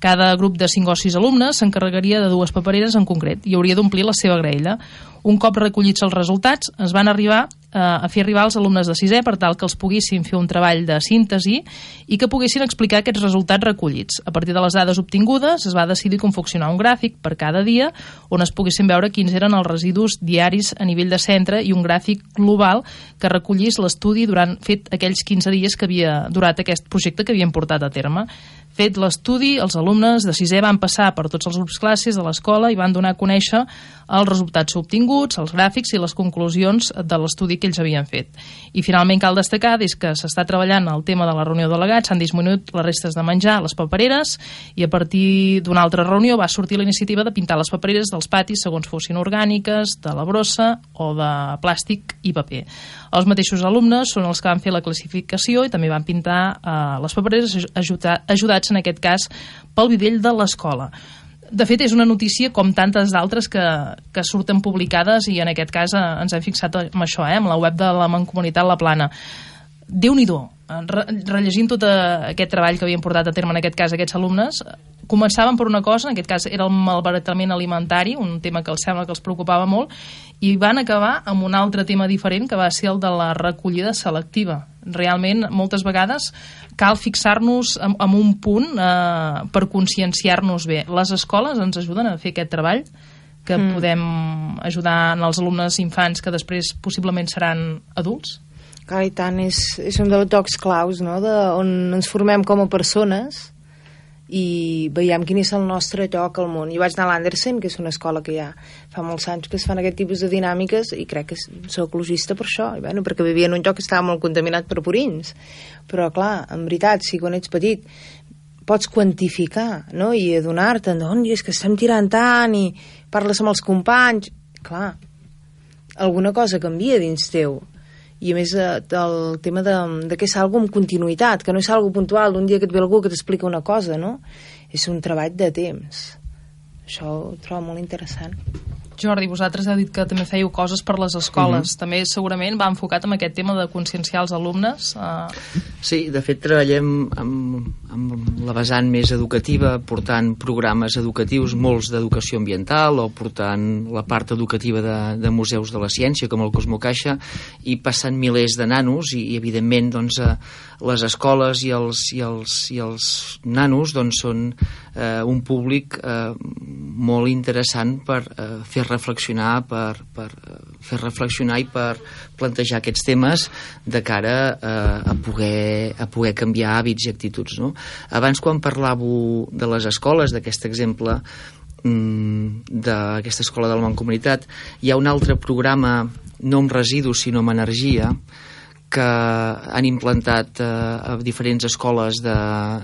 Cada grup de 5 o 6 alumnes s'encarregaria de dues papereres en concret i hauria d'omplir la seva graella. Un cop recollits els resultats, es van arribar eh, a fer arribar als alumnes de sisè per tal que els poguessin fer un treball de síntesi i que poguessin explicar aquests resultats recollits. A partir de les dades obtingudes es va decidir confeccionar un gràfic per cada dia on es poguessin veure quins eren els residus diaris a nivell de centre i un gràfic global que recollís l'estudi durant fet aquells 15 dies que havia durat aquest projecte que havien portat a terme. Fet l'estudi, els alumnes de sisè van passar per tots els grups classes de l'escola i van donar a conèixer els resultats obtinguts, els gràfics i les conclusions de l'estudi que ells havien fet. I finalment cal destacar des que s'està treballant el tema de la reunió de delegats, s'han disminuït les restes de menjar a les papereres i a partir d'una altra reunió va sortir la iniciativa de pintar les papereres dels patis segons fossin orgàniques, de la brossa o de plàstic i paper. Els mateixos alumnes són els que van fer la classificació i també van pintar eh, les papereres ajudats en aquest cas pel videll de l'escola. De fet, és una notícia com tantes d'altres que, que surten publicades i en aquest cas eh, ens hem fixat amb això, eh, amb la web de la Mancomunitat La Plana. Déu-n'hi-do, re rellegint tot aquest treball que havien portat a terme en aquest cas aquests alumnes, començaven per una cosa, en aquest cas era el malbaratament alimentari, un tema que els sembla que els preocupava molt, i van acabar amb un altre tema diferent que va ser el de la recollida selectiva. Realment, moltes vegades cal fixar-nos en, en un punt eh, per conscienciar-nos bé. Les escoles ens ajuden a fer aquest treball que mm. podem ajudar en els alumnes infants que després possiblement seran adults? Clar, i tant, és, és un dels tocs claus, no?, de, on ens formem com a persones i veiem quin és el nostre lloc al món. Jo vaig anar a l'Andersen, que és una escola que ja fa molts anys que es fan aquest tipus de dinàmiques i crec que soc ecologista per això, i bueno, perquè vivia en un lloc que estava molt contaminat per purins. Però, clar, en veritat, si quan ets petit pots quantificar no? i adonar-te on és que estem tirant tant i parles amb els companys clar, alguna cosa canvia dins teu i a més eh, el tema de, de que és algo amb continuïtat, que no és algo puntual d'un dia que et ve algú que t'explica una cosa, no? És un treball de temps. Això ho trobo molt interessant. Jordi, vosaltres heu dit que també fèieu coses per les escoles. Mm -hmm. També segurament va enfocat en aquest tema de conscienciar els alumnes. Uh... Sí, de fet treballem amb, amb la vessant més educativa, portant programes educatius, molts d'educació ambiental o portant la part educativa de, de museus de la ciència, com el Cosmocaixa, i passant milers de nanos i, i evidentment, doncs, eh, les escoles i els, i els, i els nanos doncs, són eh, un públic eh, molt interessant per eh, fer reflexionar, per, per eh, fer reflexionar i per plantejar aquests temes de cara eh, a, poder, a poder canviar hàbits i actituds. No? Abans, quan parlàveu de les escoles, d'aquest exemple, mm, d'aquesta escola de la Mancomunitat, hi ha un altre programa, no amb residus, sinó amb energia, que han implantat eh, a diferents escoles de,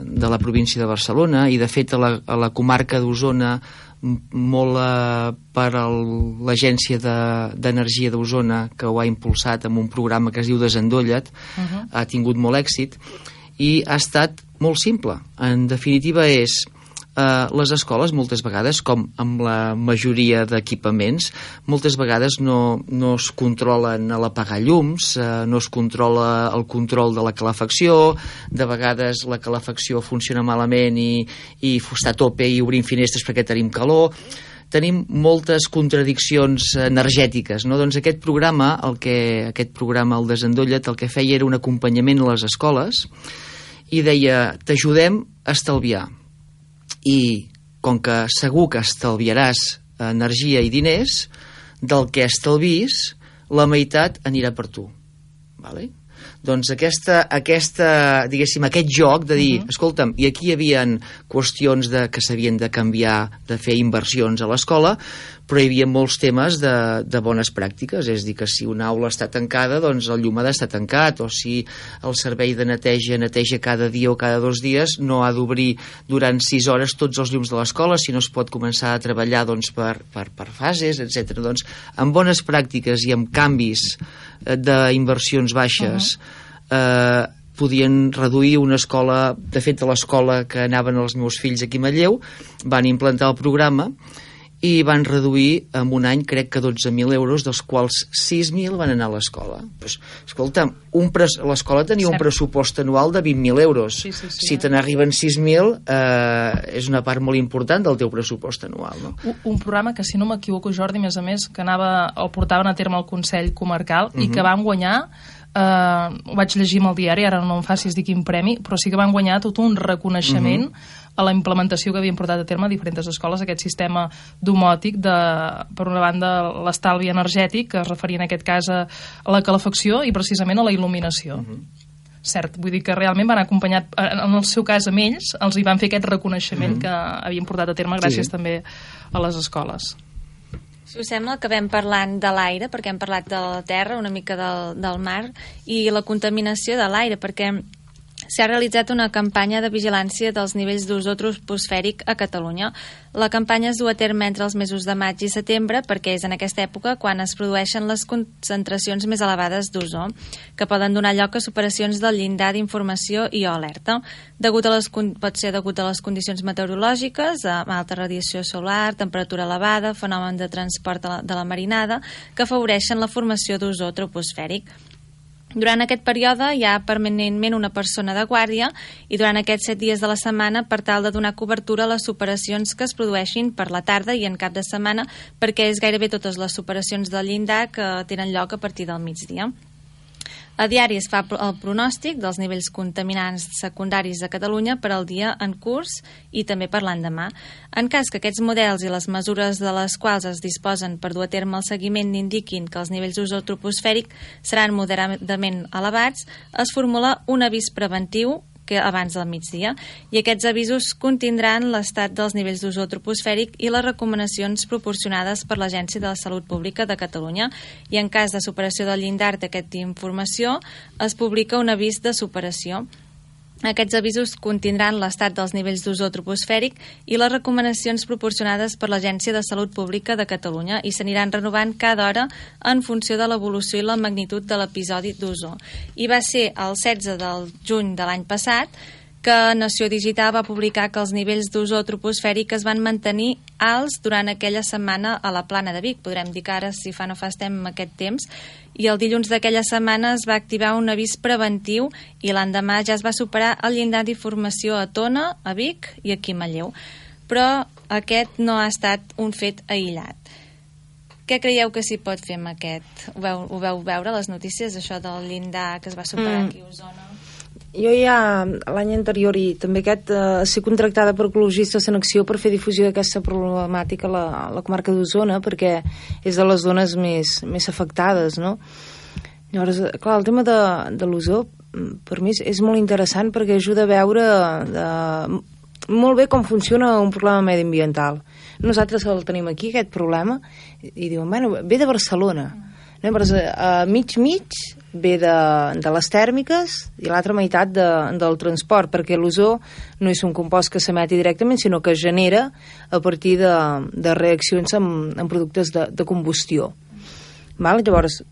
de la província de Barcelona i de fet a la, a la comarca d'Osona molt eh, per l'Agència d'Energia de, d'Osona que ho ha impulsat amb un programa que es diu Desendolla't uh -huh. ha tingut molt èxit i ha estat molt simple en definitiva és eh, les escoles moltes vegades, com amb la majoria d'equipaments, moltes vegades no, no es controlen a l'apagar llums, eh, no es controla el control de la calefacció, de vegades la calefacció funciona malament i, i està a tope i obrim finestres perquè tenim calor tenim moltes contradiccions energètiques, no? Doncs aquest programa, el que, aquest programa, el Desendolla't, el que feia era un acompanyament a les escoles i deia, t'ajudem a estalviar i com que segur que estalviaràs energia i diners, del que estalvis, la meitat anirà per tu. Vale? doncs aquesta, aquesta, diguéssim, aquest joc de dir, uh -huh. escolta'm, i aquí hi havia qüestions de, que s'havien de canviar, de fer inversions a l'escola, però hi havia molts temes de, de bones pràctiques, és dir, que si una aula està tancada, doncs el llum ha d'estar tancat, o si el servei de neteja neteja cada dia o cada dos dies, no ha d'obrir durant sis hores tots els llums de l'escola, si no es pot començar a treballar doncs, per, per, per fases, etc. Doncs, amb bones pràctiques i amb canvis Eh, d'inversions baixes uh -huh. eh, podien reduir una escola, de fet a l'escola que anaven els meus fills aquí a Matlleu van implantar el programa i van reduir en un any crec que 12.000 euros, dels quals 6.000 van anar a l'escola. Pues, escolta, l'escola tenia Cert. un pressupost anual de 20.000 euros. Sí, sí, sí, si te n'arriben 6.000 eh, és una part molt important del teu pressupost anual. No? Un, un programa que, si no m'equivoco, Jordi, més a més, que anava, el portaven a terme al Consell Comarcal uh -huh. i que mhm. van guanyar eh, ho vaig llegir amb el diari, ara no em facis dir quin premi, però sí que van guanyar tot un reconeixement uh -huh a la implementació que havien portat a terme a diferents escoles, aquest sistema domòtic de, per una banda, l'estalvi energètic, que es referia en aquest cas a, la calefacció i precisament a la il·luminació. Uh -huh. Cert, vull dir que realment van acompanyar, en el seu cas amb ells, els hi van fer aquest reconeixement uh -huh. que havien portat a terme gràcies sí. també a les escoles. Si us sembla, acabem parlant de l'aire, perquè hem parlat de la terra, una mica del, del mar, i la contaminació de l'aire, perquè s'ha realitzat una campanya de vigilància dels nivells d'ozó troposfèric a Catalunya. La campanya es du a terme entre els mesos de maig i setembre perquè és en aquesta època quan es produeixen les concentracions més elevades d'ozó, que poden donar lloc a superacions del llindar d'informació i o alerta. Degut a les, pot ser degut a les condicions meteorològiques, a alta radiació solar, temperatura elevada, fenomen de transport de la, de la marinada, que afavoreixen la formació d'ozó troposfèric. Durant aquest període hi ha permanentment una persona de guàrdia i durant aquests set dies de la setmana per tal de donar cobertura a les superacions que es produeixin per la tarda i en cap de setmana perquè és gairebé totes les superacions del llindar que tenen lloc a partir del migdia. A diari es fa el pronòstic dels nivells contaminants secundaris de Catalunya per al dia en curs i també per l'endemà. En cas que aquests models i les mesures de les quals es disposen per dur a terme el seguiment indiquin que els nivells d'ozó troposfèric seran moderadament elevats, es formula un avís preventiu que abans del migdia, i aquests avisos contindran l'estat dels nivells d'ozó troposfèric i les recomanacions proporcionades per l'Agència de la Salut Pública de Catalunya, i en cas de superació del llindar d'aquesta informació es publica un avís de superació. Aquests avisos contindran l'estat dels nivells d'ozó troposfèric i les recomanacions proporcionades per l'Agència de Salut Pública de Catalunya i s'aniran renovant cada hora en funció de l'evolució i la magnitud de l'episodi d'ozó. I va ser el 16 del juny de l'any passat que Nació Digital va publicar que els nivells d'ozó troposfèric es van mantenir alts durant aquella setmana a la plana de Vic. Podrem dir que ara, si fa no fa, estem aquest temps. I el dilluns d'aquella setmana es va activar un avís preventiu i l'endemà ja es va superar el llindar d'informació a Tona, a Vic i aquí a Manlleu. Però aquest no ha estat un fet aïllat. Què creieu que s'hi pot fer amb aquest? Ho veu, ho veu veure, les notícies, això del llindar que es va superar mm. aquí a Osona? Jo ja l'any anterior i també aquest eh, ser contractada per ecologistes en acció per fer difusió d'aquesta problemàtica a la, a la comarca d'Osona perquè és de les zones més, més afectades, no? Llavors, clar, el tema de, de l'ozó per mi és, és molt interessant perquè ajuda a veure de, molt bé com funciona un problema mediambiental. Nosaltres el tenim aquí, aquest problema, i, i diuen, bueno, ve de Barcelona. No? Però a mig mig ve de, de les tèrmiques i l'altra meitat de, del transport, perquè l'ozó no és un compost que s'emeti directament, sinó que es genera a partir de, de reaccions amb, amb productes de, de combustió. Val? Llavors,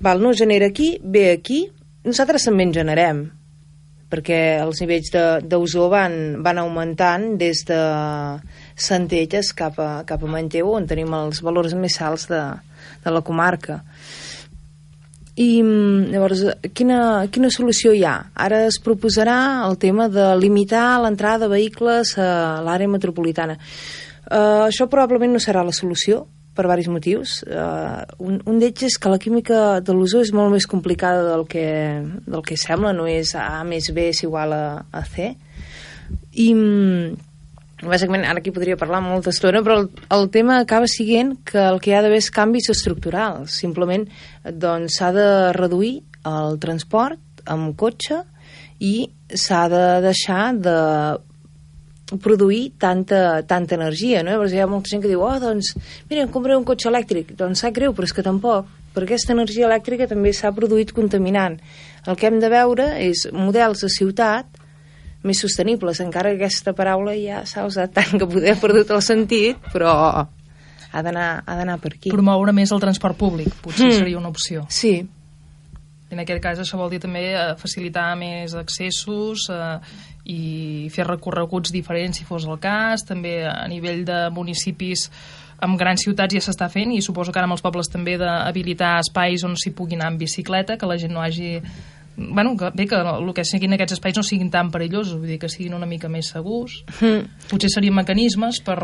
val, no es genera aquí, ve aquí, nosaltres també en generem, perquè els nivells d'ozó van, van augmentant des de Centelles cap a, cap a Manlleu, on tenim els valors més alts de, de la comarca. I llavors, quina, quina solució hi ha? Ara es proposarà el tema de limitar l'entrada de vehicles a l'àrea metropolitana. Uh, això probablement no serà la solució, per diversos motius. Uh, un un d'ells és que la química de l'ozó és molt més complicada del que, del que sembla, no és A més B és igual a, a C. I bàsicament, ara aquí podria parlar molta estona, però el, el tema acaba siguent que el que hi ha d'haver és canvis estructurals. Simplement doncs, de reduir el transport amb cotxe i s'ha de deixar de produir tanta, tanta energia, no? Perquè hi ha molta gent que diu, oh, doncs, mira, em compraré un cotxe elèctric. Doncs sap greu, però és que tampoc, perquè aquesta energia elèctrica també s'ha produït contaminant. El que hem de veure és models de ciutat més sostenibles, encara que aquesta paraula ja s'ha usat tant que poder perdut el sentit, però ha d'anar per aquí. Promoure més el transport públic, potser mm. seria una opció. Sí. En aquest cas això vol dir també eh, facilitar més accessos eh, i fer recorreguts diferents si fos el cas, també a nivell de municipis amb grans ciutats ja s'està fent i suposo que ara amb els pobles també d'habilitar espais on s'hi pugui anar en bicicleta, que la gent no hagi bueno, que, bé, que el que siguin aquests espais no siguin tan perillosos, vull dir que siguin una mica més segurs. Mm. Potser serien mecanismes per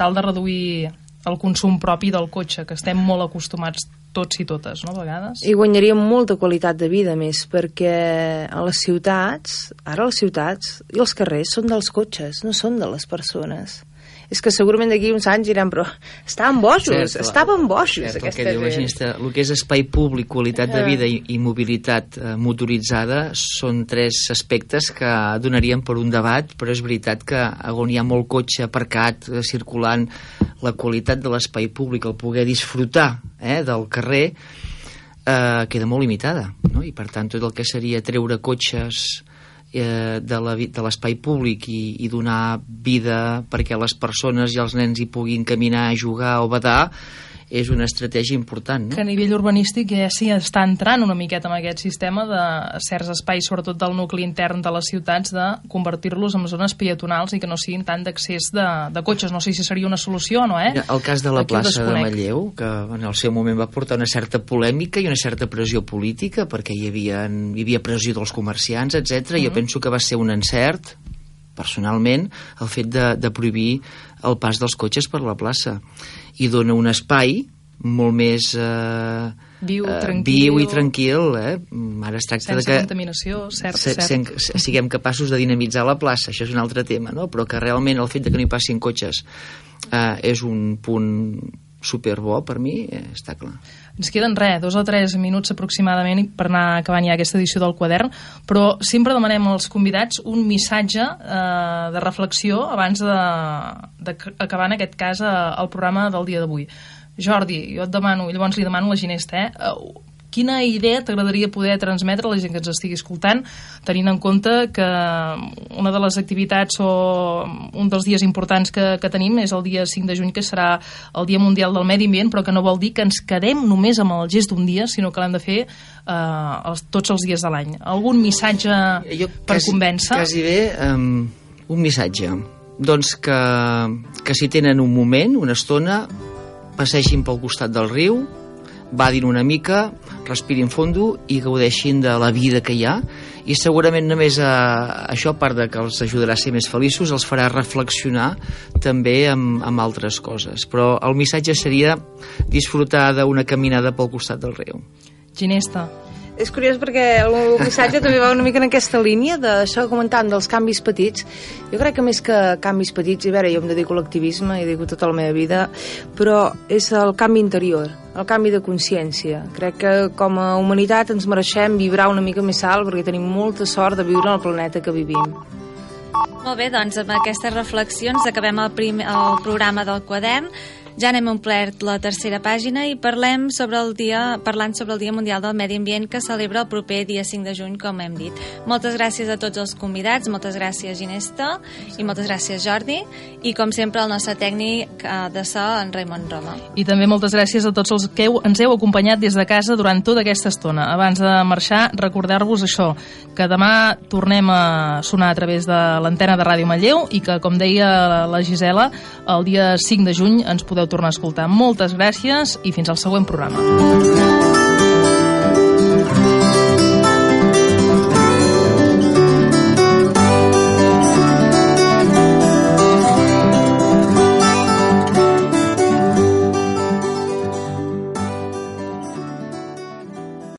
tal de reduir el consum propi del cotxe, que estem molt acostumats tots i totes, no, a vegades. I guanyaríem molta qualitat de vida més, perquè a les ciutats, ara les ciutats i els carrers són dels cotxes, no són de les persones és que segurament d'aquí uns anys diran però estaven bojos, Cert, estaven bojos Cert, aquesta el que diu la gent, el que és espai públic, qualitat de vida i, i mobilitat eh, motoritzada són tres aspectes que donarien per un debat, però és veritat que on hi ha molt cotxe aparcat eh, circulant, la qualitat de l'espai públic, el poder disfrutar eh, del carrer eh, queda molt limitada no? i per tant tot el que seria treure cotxes eh, de l'espai públic i, i donar vida perquè les persones i els nens hi puguin caminar, jugar o badar és una estratègia important. No? Que a nivell urbanístic ja s'hi està entrant una miqueta en aquest sistema de certs espais, sobretot del nucli intern de les ciutats, de convertir-los en zones peatonals i que no siguin tant d'accés de, de cotxes. No sé si seria una solució o no, eh? el cas de la Aquí plaça de Manlleu, que en el seu moment va portar una certa polèmica i una certa pressió política, perquè hi havia, hi havia pressió dels comerciants, etc. Mm -hmm. Jo penso que va ser un encert, personalment, el fet de, de prohibir el pas dels cotxes per la plaça i dona un espai molt més eh, viu, eh, tranquil, viu i tranquil eh? ara es tracta sense de que contaminació, cert, se, cert. Se, siguem capaços de dinamitzar la plaça això és un altre tema, no? però que realment el fet de que no hi passin cotxes eh, és un punt superbo per mi, eh, està clar ens queden res, dos o tres minuts aproximadament per anar acabant ja aquesta edició del quadern, però sempre demanem als convidats un missatge eh, de reflexió abans d'acabar en aquest cas eh, el programa del dia d'avui. Jordi, jo et demano, llavors li demano a la Ginesta, eh, quina idea t'agradaria poder transmetre a la gent que ens estigui escoltant, tenint en compte que una de les activitats o un dels dies importants que, que tenim és el dia 5 de juny, que serà el Dia Mundial del Medi Ambient, però que no vol dir que ens quedem només amb el gest d'un dia, sinó que l'hem de fer eh, els, tots els dies de l'any. Algun missatge jo, per quasi, convèncer? Quasi bé, um, un missatge. Doncs que, que si tenen un moment, una estona, passeixin pel costat del riu, badin una mica, respirin fondo i gaudeixin de la vida que hi ha i segurament només a, eh, això, a part de que els ajudarà a ser més feliços, els farà reflexionar també amb, amb altres coses. Però el missatge seria disfrutar d'una caminada pel costat del riu. Ginesta, és curiós perquè el missatge també va una mica en aquesta línia d'això comentant dels canvis petits. Jo crec que més que canvis petits, i a veure, jo em dedico a l'activisme, he dedico tota la meva vida, però és el canvi interior, el canvi de consciència. Crec que com a humanitat ens mereixem vibrar una mica més alt perquè tenim molta sort de viure en el planeta que vivim. Molt bé, doncs amb aquestes reflexions acabem el, prim, el programa del quadern. Ja n'hem omplert la tercera pàgina i parlem sobre el dia, parlant sobre el Dia Mundial del Medi Ambient que celebra el proper dia 5 de juny, com hem dit. Moltes gràcies a tots els convidats, moltes gràcies Ginesta i moltes gràcies Jordi i com sempre el nostre tècnic eh, de so, en Raimon Roma. I també moltes gràcies a tots els que heu, ens heu acompanyat des de casa durant tota aquesta estona. Abans de marxar, recordar-vos això, que demà tornem a sonar a través de l'antena de Ràdio Manlleu i que, com deia la Gisela, el dia 5 de juny ens podeu tornar a escoltar. Moltes gràcies i fins al següent programa.